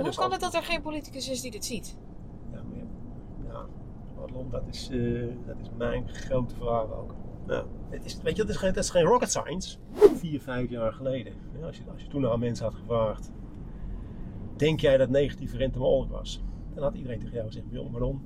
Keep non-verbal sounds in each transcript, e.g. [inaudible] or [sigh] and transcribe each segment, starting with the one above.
Hoe dus kan het dat er geen politicus is die dit ziet? Ja, maar ja, ja, dat is, eh, dat is mijn grote vraag ook. Ja, het is, weet je, dat is, geen, dat is geen rocket science. Vier, vijf jaar geleden, ja, als, je, als je toen aan mensen had gevraagd, denk jij dat negatieve rente mogelijk was? Dan had iedereen tegen jou gezegd, Wil, Madelon,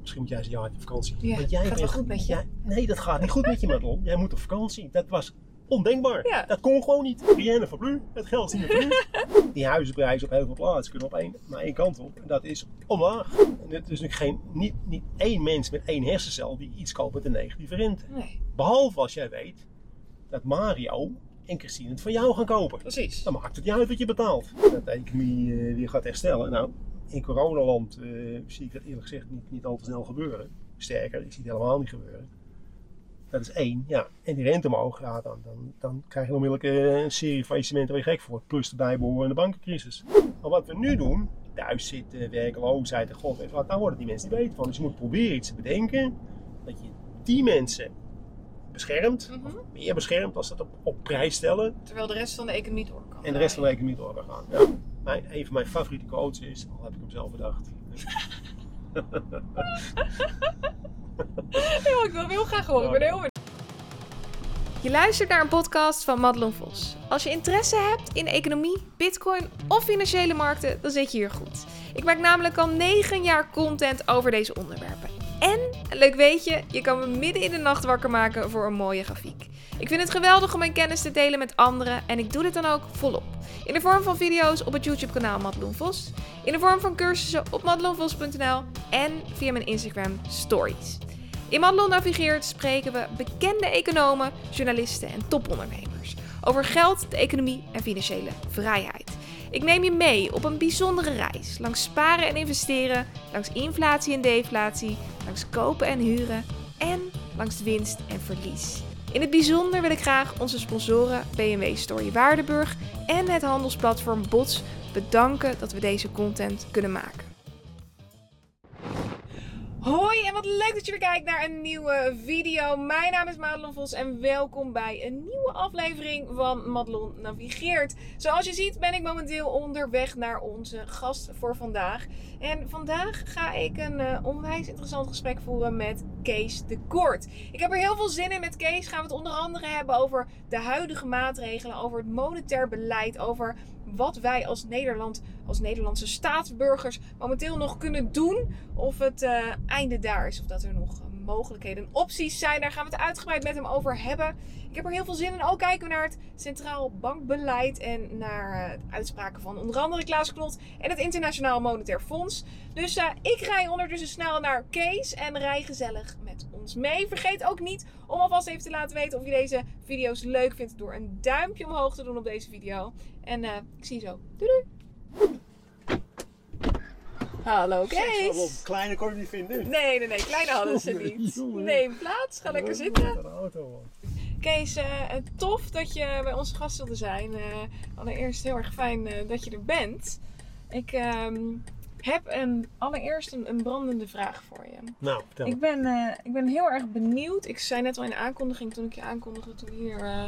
misschien moet jij eens een jaartje op vakantie. Ja, Want jij gaat wel goed met je. jij- nee, dat gaat niet goed met je, Madelon. Jij moet op vakantie. Dat was ondenkbaar. Ja. Dat kon gewoon niet. Rien voor u, het geld is niet meer. [laughs] Die huizenprijzen op heel veel plaatsen kunnen op één, maar één kant op. En dat is omlaag. En het is natuurlijk geen, niet, niet één mens met één hersencel die iets koopt met een negatieve rente. Nee, Behalve als jij weet dat Mario en Christine het van jou gaan kopen. precies. Dan maakt het niet uit wat je betaalt. Dat de economie eh, weer gaat herstellen. Nou, in coronaland eh, zie ik dat eerlijk gezegd niet, niet al te snel gebeuren. Sterker, ik zie het helemaal niet gebeuren. Dat is één, ja. En die rente omhoog, ja, dan, dan, dan krijg je onmiddellijk eh, een serie faillissementen waar je gek voor wordt. Plus de bijbehorende bankencrisis. Maar wat we nu doen, thuis zitten, werkloosheid en god weet wat, daar worden die mensen niet weten van. Dus je moet proberen iets te bedenken dat je die mensen beschermt. Mhm. Meer beschermt als ze dat op, op prijs stellen. Terwijl de rest van de economie door kan. En de rest van de economie door kan gaan. Ja. Mijn, een van mijn favoriete quotes is, al heb ik hem zelf bedacht. [laughs] [laughs] [laughs] Ja, ik wil heel graag horen. Ik ben heel. Je luistert naar een podcast van Madelon Vos. Als je interesse hebt in economie, bitcoin of financiële markten, dan zit je hier goed. Ik maak namelijk al 9 jaar content over deze onderwerpen. En, leuk weetje, je kan me midden in de nacht wakker maken voor een mooie grafiek. Ik vind het geweldig om mijn kennis te delen met anderen en ik doe dit dan ook volop. In de vorm van video's op het YouTube kanaal Madelon Vos, in de vorm van cursussen op madelonvos.nl en via mijn Instagram stories. In Madelon Navigeert spreken we bekende economen, journalisten en topondernemers over geld, de economie en financiële vrijheid. Ik neem je mee op een bijzondere reis langs sparen en investeren, langs inflatie en deflatie, langs kopen en huren en langs winst en verlies. In het bijzonder wil ik graag onze sponsoren BMW Story Waardenburg en het handelsplatform Bots bedanken dat we deze content kunnen maken. Hoi en wat leuk dat je weer kijkt naar een nieuwe video. Mijn naam is Madelon Vos en welkom bij een nieuwe aflevering van Madelon Navigeert. Zoals je ziet ben ik momenteel onderweg naar onze gast voor vandaag. En vandaag ga ik een eh, onwijs interessant gesprek voeren met Kees de Kort. Ik heb er heel veel zin in met Kees. Gaan we het onder andere hebben over de huidige maatregelen, over het monetair beleid, over wat wij als Nederland, als Nederlandse staatsburgers momenteel nog kunnen doen. Of het eh, einde daar is, of dat er nog eh, mogelijkheden en opties zijn. Daar gaan we het uitgebreid met hem over hebben. Ik heb er heel veel zin in. Ook kijken we naar het Centraal Bankbeleid en naar eh, de uitspraken van onder andere Klaas Knot en het Internationaal Monetair Fonds. Dus eh, ik rij ondertussen snel naar Kees en rij gezellig met ons mee. Vergeet ook niet om alvast even te laten weten of je deze video's leuk vindt door een duimpje omhoog te doen op deze video. En eh, ik zie je zo. Doei doei! Hallo Kees! Kleine kon je niet vinden. Nee, nee, nee, kleine hadden ze niet. Neem plaats, ga lekker zitten. Kees, eh, tof dat je bij onze gast wilde zijn. Eh, allereerst heel erg fijn eh, dat je er bent. Ik ehm, heb een, allereerst een, een brandende vraag voor je. Nou, vertel. Ik ben, eh, ik ben heel erg benieuwd. Ik zei net al in de aankondiging toen ik je aankondigde toen we hier, eh,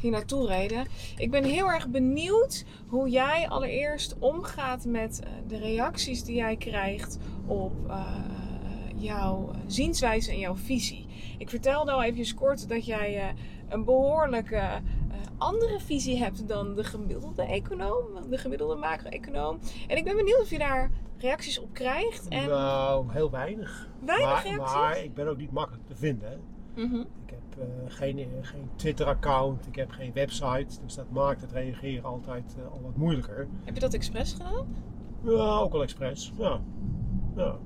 hier naartoe reden. Ik ben heel erg benieuwd hoe jij allereerst omgaat met eh, de reacties die jij krijgt op jouw zienswijze en jouw visie. Ik vertelde al even kort dat jij een behoorlijke eh, andere visie hebt dan de gemiddelde econoom, de gemiddelde macro-econoom. En ik ben benieuwd of je daar reacties op krijgt. En Nou, heel weinig. weinig maar, reacties. maar ik ben ook niet makkelijk te vinden. Hè. Mhm. Ik heb eh, geen, eh, geen Twitter-account, ik heb geen website. Dus dat maakt het reageren altijd eh, al wat moeilijker. Heb je dat expres gedaan? Ja, ook al expres. Ja. ja.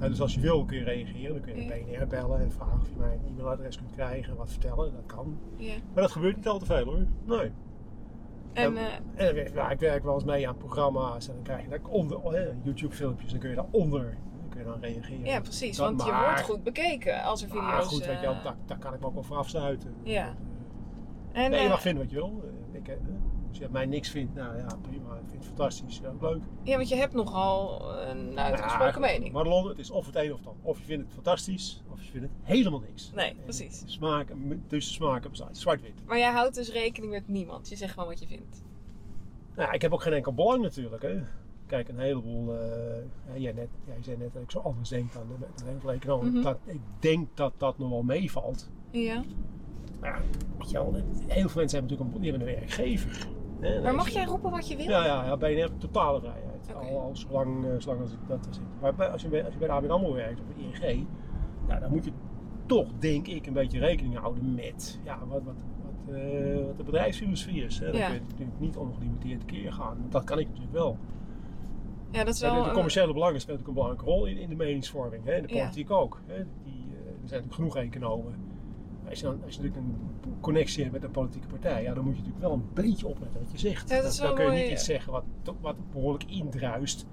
Ja, dus als je wil kun je reageren. Dan kun je Ja. de BNR bellen en vragen of je mijn e-mailadres kunt krijgen. Wat vertellen, dat kan. Ja. Maar dat gebeurt niet al te veel hoor. Nee. En Ja. eh, En werk- ja, ik werk wel eens mee aan programma's en dan krijg je daar onder, oh, YouTube filmpjes, dan kun je daaronder kun je dan reageren. ja, precies. Dat Want je wordt goed bekeken als er video's... Maar goed, weet je eh, daar, daar kan ik me ook wel voor afsluiten. Ja. En, nee, je eh, mag vinden wat je wil. Eh, Ik, eh, als je mij niks vindt, nou ja, prima. Ik vind het fantastisch. Ja, ook leuk. ja, want je hebt nogal een uitgesproken Ja, mening. Madelon, het is of het een of het ander. Of je vindt het fantastisch, of je vindt het helemaal niks. Nee, En precies. Smaak, tussen smaken bestaat zwart-wit. Maar jij houdt dus rekening met niemand. Je zegt gewoon wat je vindt. Nou, ja, ik heb ook geen enkel belang natuurlijk. Hè. Kijk, een heleboel. eh, ja, jij, net, jij zei net dat ik zo anders denk dan de, hele econoom. Dat, ik denk dat dat nog wel meevalt. Ja. Maar ja, weet je wel, heel veel mensen hebben natuurlijk een, die hebben een werkgever. Hè. Maar mag jij roepen wat je wil? Ja, ja, ja BNR heeft totale vrijheid. Oké. Al, al zolang, eh, zolang als ik dat er zit. Maar bij- als je, bij, als je bij de ABN AMRO werkt of bij ING, ja, dan moet je toch, denk ik, een beetje rekening houden met ja, wat, wat, wat, eh, wat de bedrijfsfilosofie is. Hè. Dan Ja. kun je natuurlijk niet ongelimiteerd keer gaan. Dat kan ik natuurlijk wel. Ja, dat is wel... de, een- commerciële belangen spelen natuurlijk een belangrijke rol in, in de meningsvorming. Hè. De Ja. politiek ook. Hè. Die, eh, er zijn natuurlijk genoeg economen. Als je, dan, als je natuurlijk een connectie hebt met een politieke partij, ja, dan moet je natuurlijk wel een beetje opletten wat je zegt. Ja, dat dan is dan wel kun je mooi, niet iets eh. zeggen wat, wat behoorlijk indruist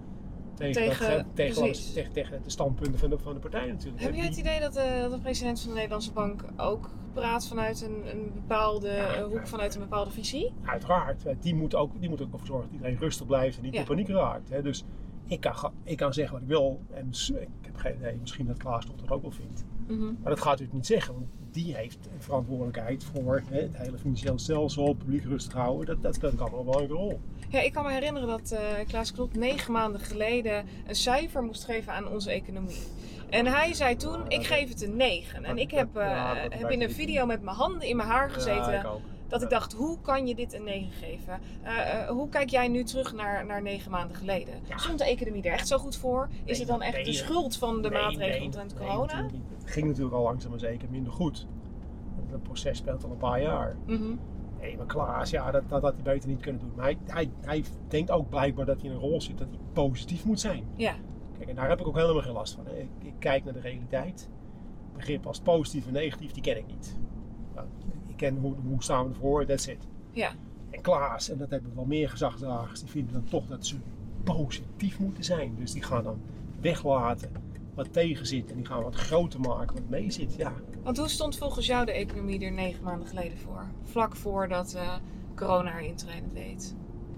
tegen, Tegen- dat, tegen, tegen, tegen de standpunten van de, van de partij natuurlijk. Heb jij het idee dat de, dat de president van de Nederlandse Bank ook praat vanuit een, een bepaalde Ja, eh, hoek, ja. vanuit een bepaalde visie? Uiteraard, eh, die moet ook, die moet ook ervoor zorgen dat iedereen rustig blijft en niet in paniek raakt. Hè. Dus ik kan, ik kan zeggen wat ik wil en ik heb geen idee, misschien dat Klaas toch dat ook wel vindt. Mhm. Maar dat gaat natuurlijk niet zeggen, want die heeft verantwoordelijkheid voor hè, het hele financiële stelsel, het publiek rustig houden. Dat, dat speelt allemaal een belangrijke rol. Ja, ik kan me herinneren dat eh, Klaas Knop negen maanden geleden een cijfer moest geven aan onze economie. En hij zei toen, ik geef het een 9. En ik heb, eh, heb in een video met mijn handen in mijn haar gezeten. Ja, ik ook. Dat ik dacht, hoe kan je dit een 9 geven? Eh, eh, hoe kijk jij nu terug naar, naar negen maanden geleden? Ja. Stond de economie er echt zo goed voor? Is Nee, het dan echt nee, de nee. schuld van de Nee, maatregelen nee, omtrent corona? Het ging natuurlijk al langzaam maar zeker minder goed. Het proces speelt al een paar jaar. Mhm. Nee, maar Klaas, ja, dat, dat had hij beter niet kunnen doen. Maar hij, hij, hij denkt ook blijkbaar dat hij in een rol zit dat hij positief moet zijn. Ja, Kijk, en daar heb ik ook helemaal geen last van. Ik, ik kijk naar de realiteit. Begrip als positief en negatief, die ken ik niet. Nou, ken hoe, hoe staan we ervoor, that's it. ja. En Klaas, en dat hebben wel meer gezagsdragers, die vinden dan toch dat ze positief moeten zijn. Dus die gaan dan weglaten wat tegen zit en die gaan wat groter maken wat mee zit. Ja, Want hoe stond volgens jou de economie er negen maanden geleden voor? Vlak voordat eh corona haar intreden deed.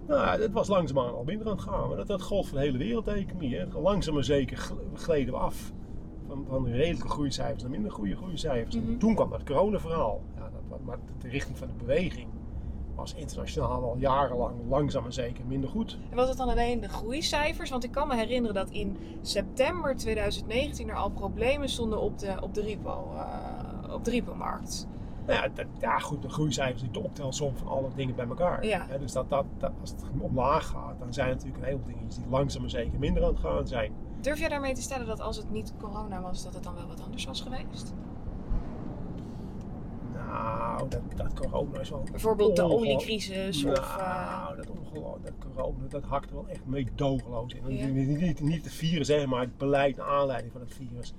nou, het was langzaamaan al minder aan het gaan. Maar dat, dat gold voor de hele wereld, de economie. Hè. Langzaam maar zeker gl- gleden we af. Van, van redelijke groeicijfers naar minder goede groeicijfers. Mhm. Toen kwam dat corona-verhaal. Maar de richting van de beweging was internationaal al jarenlang langzaam maar zeker minder goed. En was het dan alleen de groeicijfers? Want ik kan me herinneren dat in september 2019 er al problemen stonden op de, op de repo. eh, op de repo-markt. Nou ja, dat, ja, goed, de groeicijfers die de optelsom van alle dingen bij elkaar. Ja. Dus dat, dat, dat, als het omlaag gaat, dan zijn er natuurlijk een heleboel dingen die langzaam maar zeker minder aan het gaan zijn. Durf jij daarmee te stellen dat als het niet corona was, dat het dan wel wat anders was geweest? Nou, dat, dat corona is wel... Bijvoorbeeld de oliecrisis of... eh, Nou, dat, dat corona, dat hakt er wel echt meedogenloos in. Ja. Niet, niet, het virus, hè, maar het beleid naar aanleiding van het virus.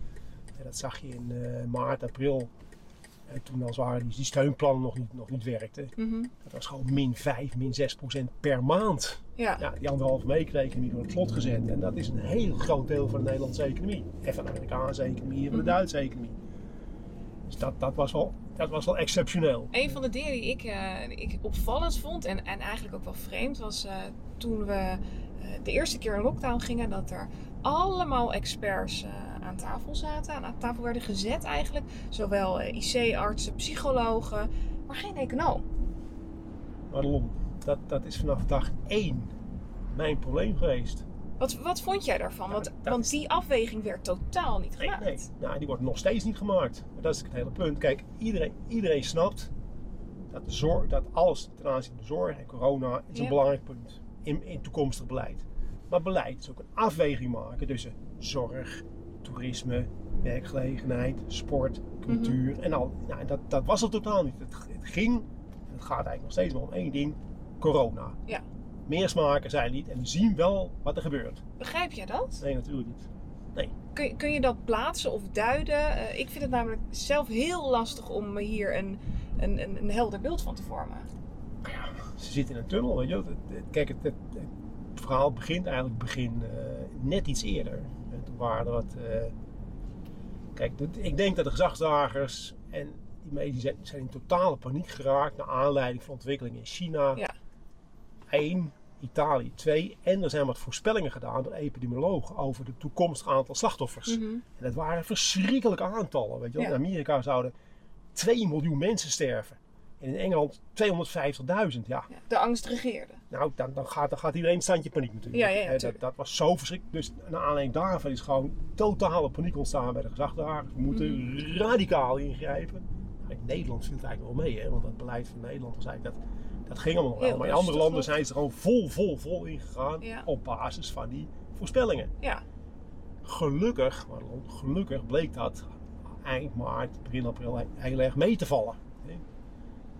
En dat zag je in eh, maart, april. En toen als het ware die, die steunplannen nog niet, nog niet werkten. mhm. Dat was gewoon min 5, min 6 procent per maand. Ja. Ja, die anderhalve door het slot gezet. En dat is een heel groot deel van de Nederlandse economie. En van de Amerikaanse economie en van de Mhm. Duitse economie. Dus dat, dat, was, wel, dat was wel exceptioneel. Een van de dingen die ik, eh, ik opvallend vond en, en eigenlijk ook wel vreemd was eh, toen we eh, de eerste keer in lockdown gingen, dat er allemaal experts aan tafel zaten, aan tafel werden gezet eigenlijk. Zowel IC-artsen, psychologen, maar geen econoom. Maar Lon, dat, dat is vanaf dag één mijn probleem geweest. Wat, wat vond jij daarvan? Want, die afweging werd totaal niet Nee, gemaakt. nee. Nou, die wordt nog steeds niet gemaakt. Maar dat is het hele punt. Kijk, iedereen, iedereen snapt dat, de zorg, dat alles ten aanzien van de zorg en corona is Ja. een belangrijk punt in, in toekomstig beleid. Maar beleid is ook een afweging maken tussen zorg, toerisme, werkgelegenheid, sport, cultuur en al. Nou, dat, dat was het totaal niet. Het, het ging, en het gaat eigenlijk nog steeds maar om één ding: corona. Ja. Meer smaken zijn niet en we zien wel wat er gebeurt. Begrijp jij dat? Nee, natuurlijk niet. Kun, je- kun je dat plaatsen of duiden? Eh, ik vind het namelijk zelf heel lastig om hier een, een, een, een helder beeld van te vormen. ja, ze zitten in een tunnel. Weet je? wel. Kijk, het, het, het verhaal begint eigenlijk begin, eh, net iets eerder. Toen waren er wat. eh, kijk, ik denk dat de gezagsdragers en die zijn, zijn in totale paniek geraakt naar aanleiding van ontwikkelingen in China. Ja. Eén, Italië twee. En er zijn wat voorspellingen gedaan door epidemiologen over het toekomstig aantal slachtoffers. Mhm. En dat waren verschrikkelijke aantallen. Weet je wel. Ja. In Amerika zouden 2 miljoen mensen sterven. En in Engeland 250.000. Ja, Ja, de angst regeerde. nou, dan, dan, gaat, dan gaat iedereen een standje paniek natuurlijk. Ja, ja, ja, dat, dat was zo verschrikkelijk. Dus naar aanleiding daarvan is gewoon totale paniek ontstaan bij de gezagdragers. We moeten Mhm. radicaal ingrijpen. Nou, in Nederland viel het eigenlijk wel mee, hè, want het beleid van Nederland was eigenlijk dat, dat ging allemaal wel. Maar in andere landen zijn ze er gewoon vol, vol, vol ingegaan Ja. op basis van die voorspellingen. Ja, Gelukkig, gelukkig bleek dat eind maart, begin april heel erg mee te vallen.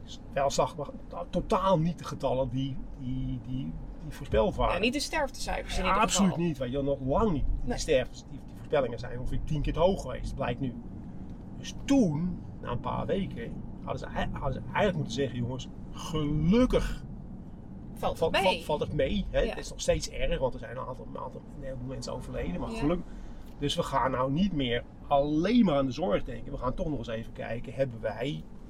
Dus wel zag maar totaal niet de getallen die, die, die, die voorspeld waren. ja niet de sterftecijfers in ieder absoluut geval. niet, weet je, nog lang niet. Die Nee. sterftes, die, die voorspellingen zijn ongeveer tien keer te hoog geweest, blijkt nu. Dus toen, na een paar weken, hadden ze, hadden ze eigenlijk moeten zeggen, jongens, gelukkig Valt mee. het mee. Hè? Ja. Het is nog steeds erg, want er zijn een aantal, een aantal een heleboel mensen overleden. Maar Ja. gelukkig. Dus we gaan nou niet meer alleen maar aan de zorg denken. We gaan toch nog eens even kijken, hebben wij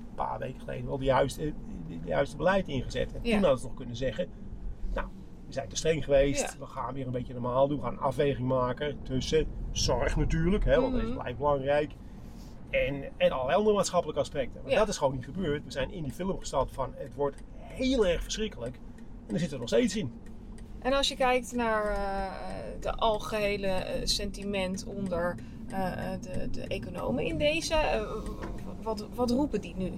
een paar weken geleden wel de juiste, de, de juiste beleid ingezet? En toen hadden ze nog kunnen zeggen, nou, we zijn te streng geweest. Ja. We gaan weer een beetje normaal doen. We gaan een afweging maken tussen zorg natuurlijk, hè, want dat Mhm. is blijft belangrijk. En, en allerlei andere maatschappelijke aspecten. Maar Ja. dat is gewoon niet gebeurd. We zijn in die film gestapt van het wordt heel erg verschrikkelijk. En daar zitten we nog steeds in. En als je kijkt naar eh, de algehele eh, sentiment onder eh, de, de economen in deze, wat, wat roepen die nu?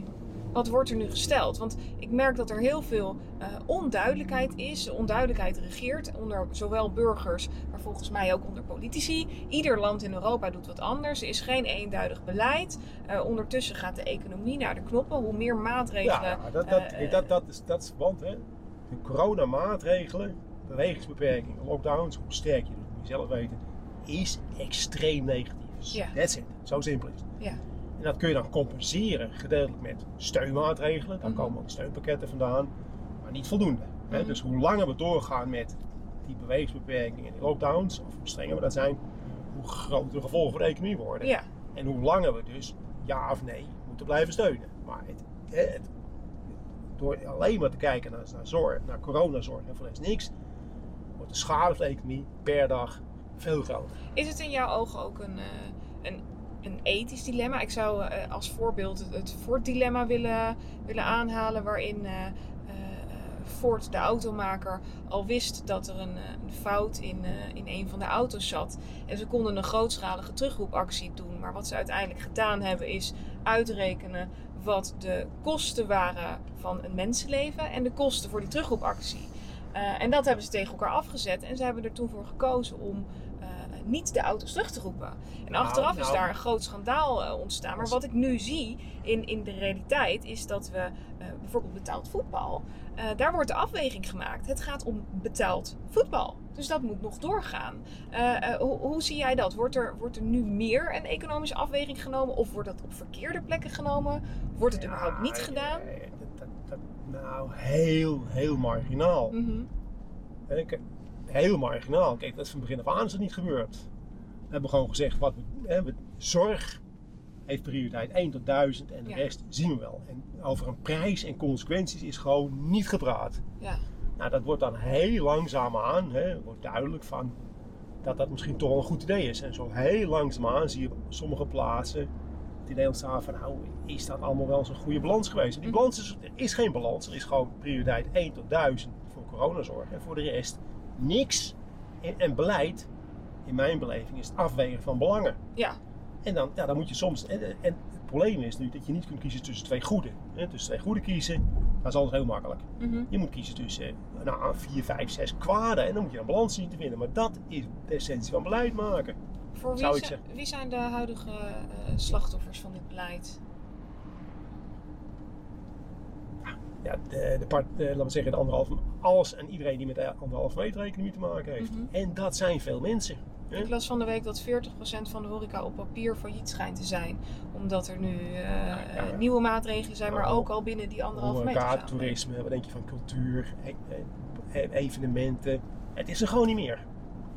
Wat wordt er nu gesteld? Want ik merk dat er heel veel eh, onduidelijkheid is. Onduidelijkheid regeert onder zowel burgers, maar volgens mij ook onder politici. Ieder land in Europa doet wat anders. Er is geen eenduidig beleid. Eh, ondertussen gaat de economie naar de knoppen. Hoe meer maatregelen. Ja, dat, dat, eh, dat, dat, is, dat is verband. Hè. De coronamaatregelen, bewegingsbeperkingen, lockdowns, hoe sterk je dat moet je zelf weten, is extreem negatief. Ja. That's it. Zo simpel is het. Ja. En dat kun je dan compenseren, gedeeltelijk met steunmaatregelen. Daar Mhm. komen ook steunpakketten vandaan, maar niet voldoende. Hè. Mhm. Dus hoe langer we doorgaan met die bewegingsbeperkingen en die lockdowns, of hoe strenger we dat zijn, hoe groter de gevolgen voor de economie worden. ja. En hoe langer we dus ja of nee moeten blijven steunen. Maar het, het, door alleen maar te kijken naar, naar zorg, naar coronazorg en voor rest niks, wordt de schade voor de economie per dag veel groter. Is het in jouw ogen ook een, eh, een, een ethisch dilemma? Ik zou eh, als voorbeeld het, Ford-dilemma willen, willen aanhalen, waarin eh, eh, Ford, de automaker, al wist dat er een, een fout in, in een van de auto's zat. En ze konden een grootschalige terugroepactie doen. Maar wat ze uiteindelijk gedaan hebben, is uitrekenen wat de kosten waren van een mensenleven en de kosten voor die terugroepactie. En dat hebben ze tegen elkaar afgezet. En ze hebben er toen voor gekozen om niet de auto's terug te roepen. En Nou, achteraf is nou. daar een groot schandaal eh, ontstaan. Maar wat ik nu zie in, in de realiteit is dat we eh, bijvoorbeeld betaald voetbal. eh, daar wordt de afweging gemaakt. Het gaat om betaald voetbal. Dus dat moet nog doorgaan. Hoe, hoe zie jij dat? Wordt er, wordt er nu meer een economische afweging genomen? Of wordt dat op verkeerde plekken genomen? Wordt het überhaupt niet gedaan? dat- dat- dat- nou, heel, heel marginaal. Mhm. Hè, kijk, Heel marginaal. Kijk, dat is van begin af aan is het niet gebeurd. We hebben gewoon gezegd, wat we, hè, we- zorg heeft prioriteit 1 tot 1000 en de Ja. rest zien we wel. En over een prijs en consequenties is gewoon niet gepraat. Ja. Nou, dat wordt dan heel langzaamaan, hè, wordt duidelijk van dat dat misschien toch wel een goed idee is. En zo heel langzaamaan zie je op sommige plaatsen het idee ontstaan van, nou, is dat allemaal wel zo'n goede balans geweest? En die Mhm. balans is, er is geen balans. Er is gewoon prioriteit 1 tot 1000 voor coronazorg. En voor de rest niks. En, en beleid, in mijn beleving, is het afwegen van belangen. Ja. En dan, ja, dan moet je soms. En, en het probleem is nu dat je niet kunt kiezen tussen twee goede. Hè, tussen twee goede kiezen, dat is altijd heel makkelijk. Mhm. Je moet kiezen tussen nou, vier, vijf, zes kwaden en dan moet je een balans zien te vinden. Maar dat is de essentie van beleid maken. Voor Zou wie, ik zijn, wie zijn de huidige eh, slachtoffers van dit beleid? Ja, de, de part, eh, laten we zeggen, de anderhalve, alles en iedereen die met de anderhalve meter economie te maken heeft. Mhm. En dat zijn veel mensen. hè. Ik las van de week dat 40% van de horeca op papier failliet schijnt te zijn. Omdat er nu eh, ja. eh, nieuwe maatregelen zijn, maar ook al binnen die anderhalve meter Horeca, toerisme, wat denk je van cultuur, e- e- evenementen. Het is er gewoon niet meer.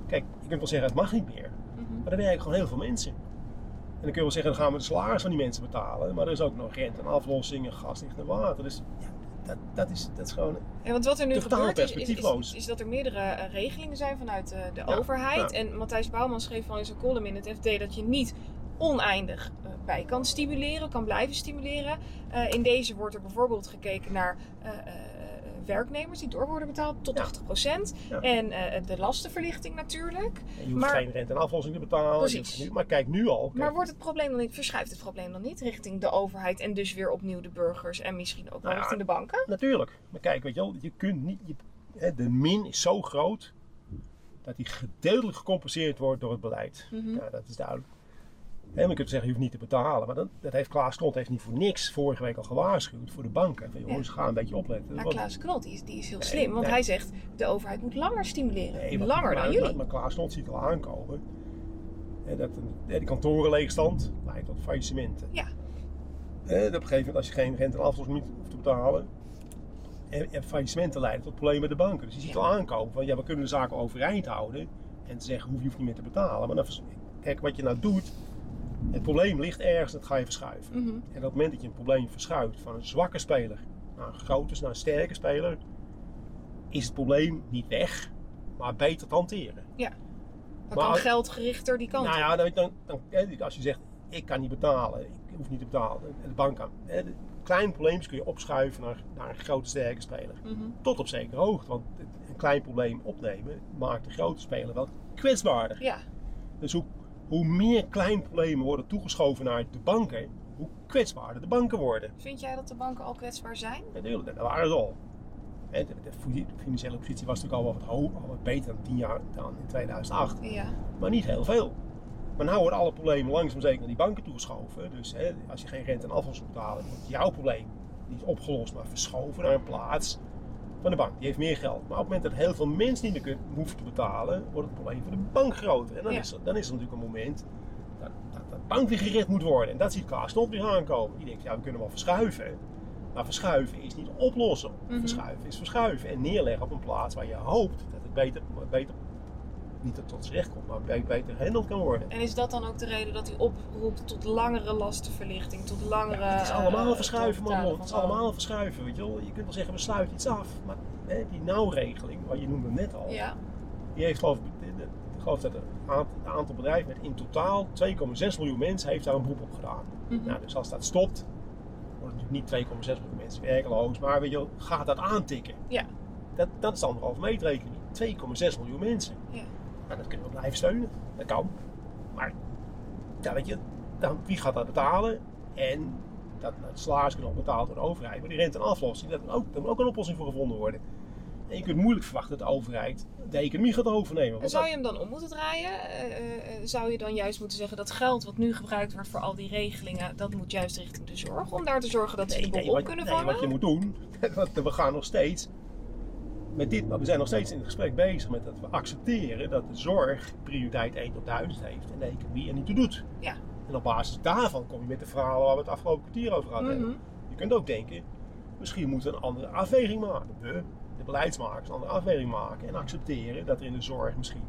Kijk, je kunt wel zeggen het mag niet meer. Mhm. Maar er werken gewoon heel veel mensen. En dan kun je wel zeggen, dan gaan we de salaris van die mensen betalen. Maar er is ook nog rente en aflossingen, gas, licht en water. Dus ja, dat, dat, is, dat is gewoon... Ja, want wat er nu gebeurt is, is, is, dat er meerdere eh, regelingen zijn vanuit eh, de Ja, overheid. ja. En Matthijs Bouwman schreef al in zijn column in het FD dat je niet oneindig eh, bij kan stimuleren, kan blijven stimuleren. In deze wordt er bijvoorbeeld gekeken naar werknemers die door worden betaald tot Ja. 80%. Ja. En eh, de lastenverlichting natuurlijk. En je hoeft Maar- geen rente en aflossing te betalen. Precies. Maar kijk nu al. Kijk, Maar wordt het probleem dan niet, verschuift het probleem dan niet richting de overheid en dus weer opnieuw de burgers en misschien ook wel Nou ja, richting de banken? Natuurlijk. Maar kijk, weet je wel, je kunt niet. Je, de min is zo groot dat die gedeeltelijk gecompenseerd wordt door het beleid. Mhm. Ja, dat is duidelijk. En je kunt zeggen, je hoeft niet te betalen. Maar dat, dat heeft Klaas Knot heeft niet voor niks vorige week al gewaarschuwd voor de banken. Van jongens, ga een beetje opletten. Maar Want- Klaas Knot die is, die is heel Nee, slim, want nee. hij zegt de overheid moet langer stimuleren. Nee, langer maar, dan jullie. Maar, Klaas Knot ziet al aankomen. Dat die kantorenleegstand leidt tot faillissementen. Ja. Dat op een gegeven moment, als je geen rente en niet hoeft te betalen. En, en faillissementen leiden tot problemen met de banken. Dus je ziet Ja. al aankomen van ja, we kunnen de zaken overeind houden. En te zeggen, hoef je hoeft niet meer te betalen. Maar dan, kijk, wat je nou doet. Het probleem ligt ergens, dat ga je verschuiven. Mhm. En op het moment dat je een probleem verschuift van een zwakke speler naar een grote, naar een sterke speler, is het probleem niet weg, maar beter te hanteren. Dan Maar- kan geldgerichter die kant Nou ja, dan, dan, als je zegt, ik kan niet betalen, ik hoef niet te betalen, en de bank de kleine probleempjes kun je opschuiven naar, naar een grote, sterke speler. Mhm. Tot op zekere hoogte, want een klein probleem opnemen maakt de grote speler wel kwetsbaarder. Ja, Dus hoe, hoe meer kleine problemen worden toegeschoven naar de banken, hoe kwetsbaarder de banken worden. vind jij dat de banken al kwetsbaar zijn? Natuurlijk, dat waren ze al. De, financiële positie was natuurlijk al wat, hoog, al wat beter dan 10 jaar dan in 2008. Ja. Maar niet heel veel. Maar nu worden alle problemen langzaam zeker naar die banken toegeschoven. Dus hè, als je geen rente en aflossing moet betalen, wordt jouw probleem niet opgelost, maar verschoven naar een plaats van de bank. Die heeft meer geld. Maar op het moment dat heel veel mensen niet meer kunnen, hoeven te betalen, wordt het probleem voor de bank groter. En dan, Ja. is, er, dan is er natuurlijk een moment dat, dat de bank weer gered moet worden. En dat ziet Klaas Knot weer aankomen. Die denkt, ja, we kunnen wel verschuiven. Maar verschuiven is niet oplossen. Mhm. Verschuiven is verschuiven. En neerleggen op een plaats waar je hoopt dat het beter, beter niet tot z'n recht komt, maar be- beter gehandeld kan worden. En is dat dan ook de reden dat u oproept tot langere lastenverlichting, tot langere... Ja, het is allemaal eh, verschuiven, man. Het is allemaal verschuiven, weet je wel. Je kunt wel zeggen, we sluiten iets af. Maar hè, die nauwregeling, wat je noemde net al, Ja, die heeft geloof ik, geloof dat het aantal, bedrijven met in totaal 2,6 miljoen mensen heeft daar een beroep op gedaan. Mhm. Nou, dus als dat stopt, wordt natuurlijk niet 2,6 miljoen mensen werkeloos, maar weet je wel, gaat dat aantikken. Ja. Dat, dat is de anderhalve economie. 2,6 miljoen mensen. Ja. Nou, dat kunnen we blijven steunen. Dat kan. Maar, ja, weet je, dan, wie gaat dat betalen? En dat, dat salaris kan betaald door de overheid. Maar die rente en aflossing, daar moet ook, een oplossing voor gevonden worden. En je kunt moeilijk verwachten dat de overheid de economie gaat overnemen. En zou dat- je hem dan om moeten draaien? Eh, eh, eh, zou je dan juist moeten zeggen dat geld wat nu gebruikt wordt voor al die regelingen, dat moet juist richting de zorg? Om daar te zorgen dat ze de boel op wat, kunnen nee, vangen? wat je moet doen, [laughs] we gaan nog steeds met dit, we zijn nog steeds in het gesprek bezig met dat we accepteren dat de zorg prioriteit 1 tot 1000 heeft en de economie er niet toe doet. Ja. En op basis daarvan kom je met de verhalen waar we het afgelopen kwartier over hebben. Mhm. Je kunt ook denken, misschien moeten we een andere afweging maken. We, de beleidsmakers, een andere afweging maken en accepteren dat er in de zorg misschien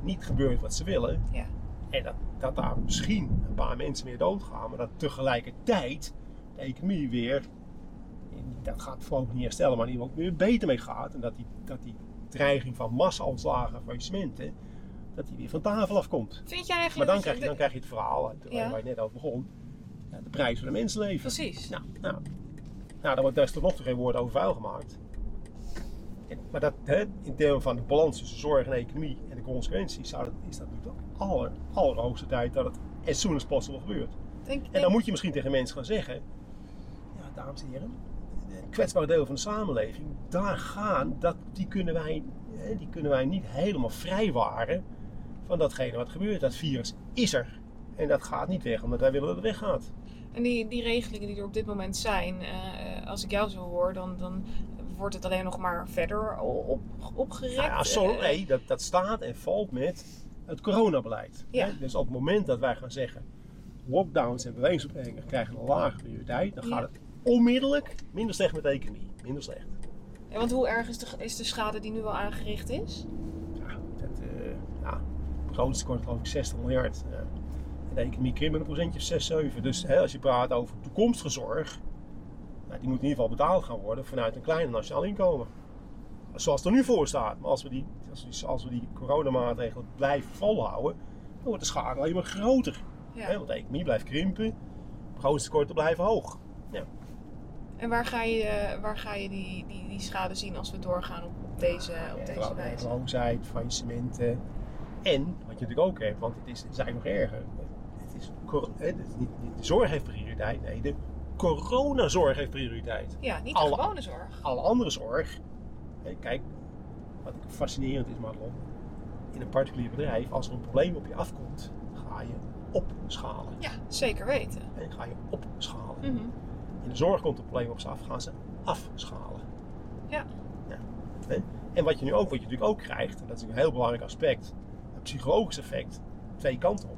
niet gebeurt wat ze willen. Ja. En dat, dat daar misschien een paar mensen meer doodgaan, maar dat tegelijkertijd de economie weer, dat gaat voorlopig niet herstellen, maar ieder geval weer beter mee gaat. En dat die, dat die dreiging van massa-ontslagen en faillissementen, dat die weer van tafel afkomt. Vind jij Maar eigenlijk dan dat krijg je, dan krijg je het verhaal Ja. waar je net over begon. Ja, de prijs van de mensenleven. Precies. Nou, nou, nou, daar wordt daar is tot nog toe geen woord over vuil gemaakt. En- maar dat, hè, in termen van de balans tussen zorg en economie en de consequenties, zou dat, is dat natuurlijk de aller, allerhoogste tijd dat het as soon as possible gebeurt. Denk, En denk- dan moet je misschien tegen mensen gaan zeggen, ja, dames en heren, kwetsbare deel van de samenleving, daar gaan, dat, die, kunnen wij, die kunnen wij niet helemaal vrijwaren van datgene wat gebeurt. Dat virus is er. En dat gaat niet weg, omdat wij willen dat het weggaat. En die, die regelingen die er op dit moment zijn, eh, als ik jou zo hoor, dan, dan wordt het alleen nog maar verder op, opgerekt. Nou ja, Eh, nee, dat, dat staat en valt met het coronabeleid. Ja. Hè? Dus op het moment dat wij gaan zeggen, lockdowns en bewegingsbeperkingen krijgen een lage prioriteit, dan gaat het onmiddellijk minder slecht met de economie. Minder slecht. ja, want hoe erg is de, is de schade die nu al aangericht is? Ja, dat, eh ja, begrotingstekort geloof ik 60 miljard. Ja. En de economie krimpt met een procentje of 6, 7. Dus hè, als je praat over toekomstige zorg, nou, die moet in ieder geval betaald gaan worden vanuit een kleiner nationaal inkomen. Zoals het er nu voor staat. Maar als we die, als we, als we die coronamaatregelen blijven volhouden, dan wordt de schade alleen maar groter. Ja. Hè, want de economie blijft krimpen, begrotingstekorten blijven hoog. En waar ga je, eh, waar ga je die, die, die schade zien als we doorgaan op, op deze, op deze Ja, wijze? Werkloosheid, faillissementen. En, wat je natuurlijk ook hebt, want het is, het is eigenlijk nog erger. Het is, het is niet, niet de zorg heeft prioriteit, nee, de coronazorg heeft prioriteit. Ja, niet de Alle- gewone zorg. Alle andere zorg, kijk, wat fascinerend is, Madelon. In een particulier bedrijf, als er een probleem op je afkomt, ga je opschalen. Ja, zeker weten. En ga je opschalen. Mhm. In de zorg komt een probleem op ze af, gaan ze afschalen. Ja. ja. En wat je nu ook, wat je natuurlijk ook krijgt, en dat is een heel belangrijk aspect, een psychologisch effect, twee kanten op.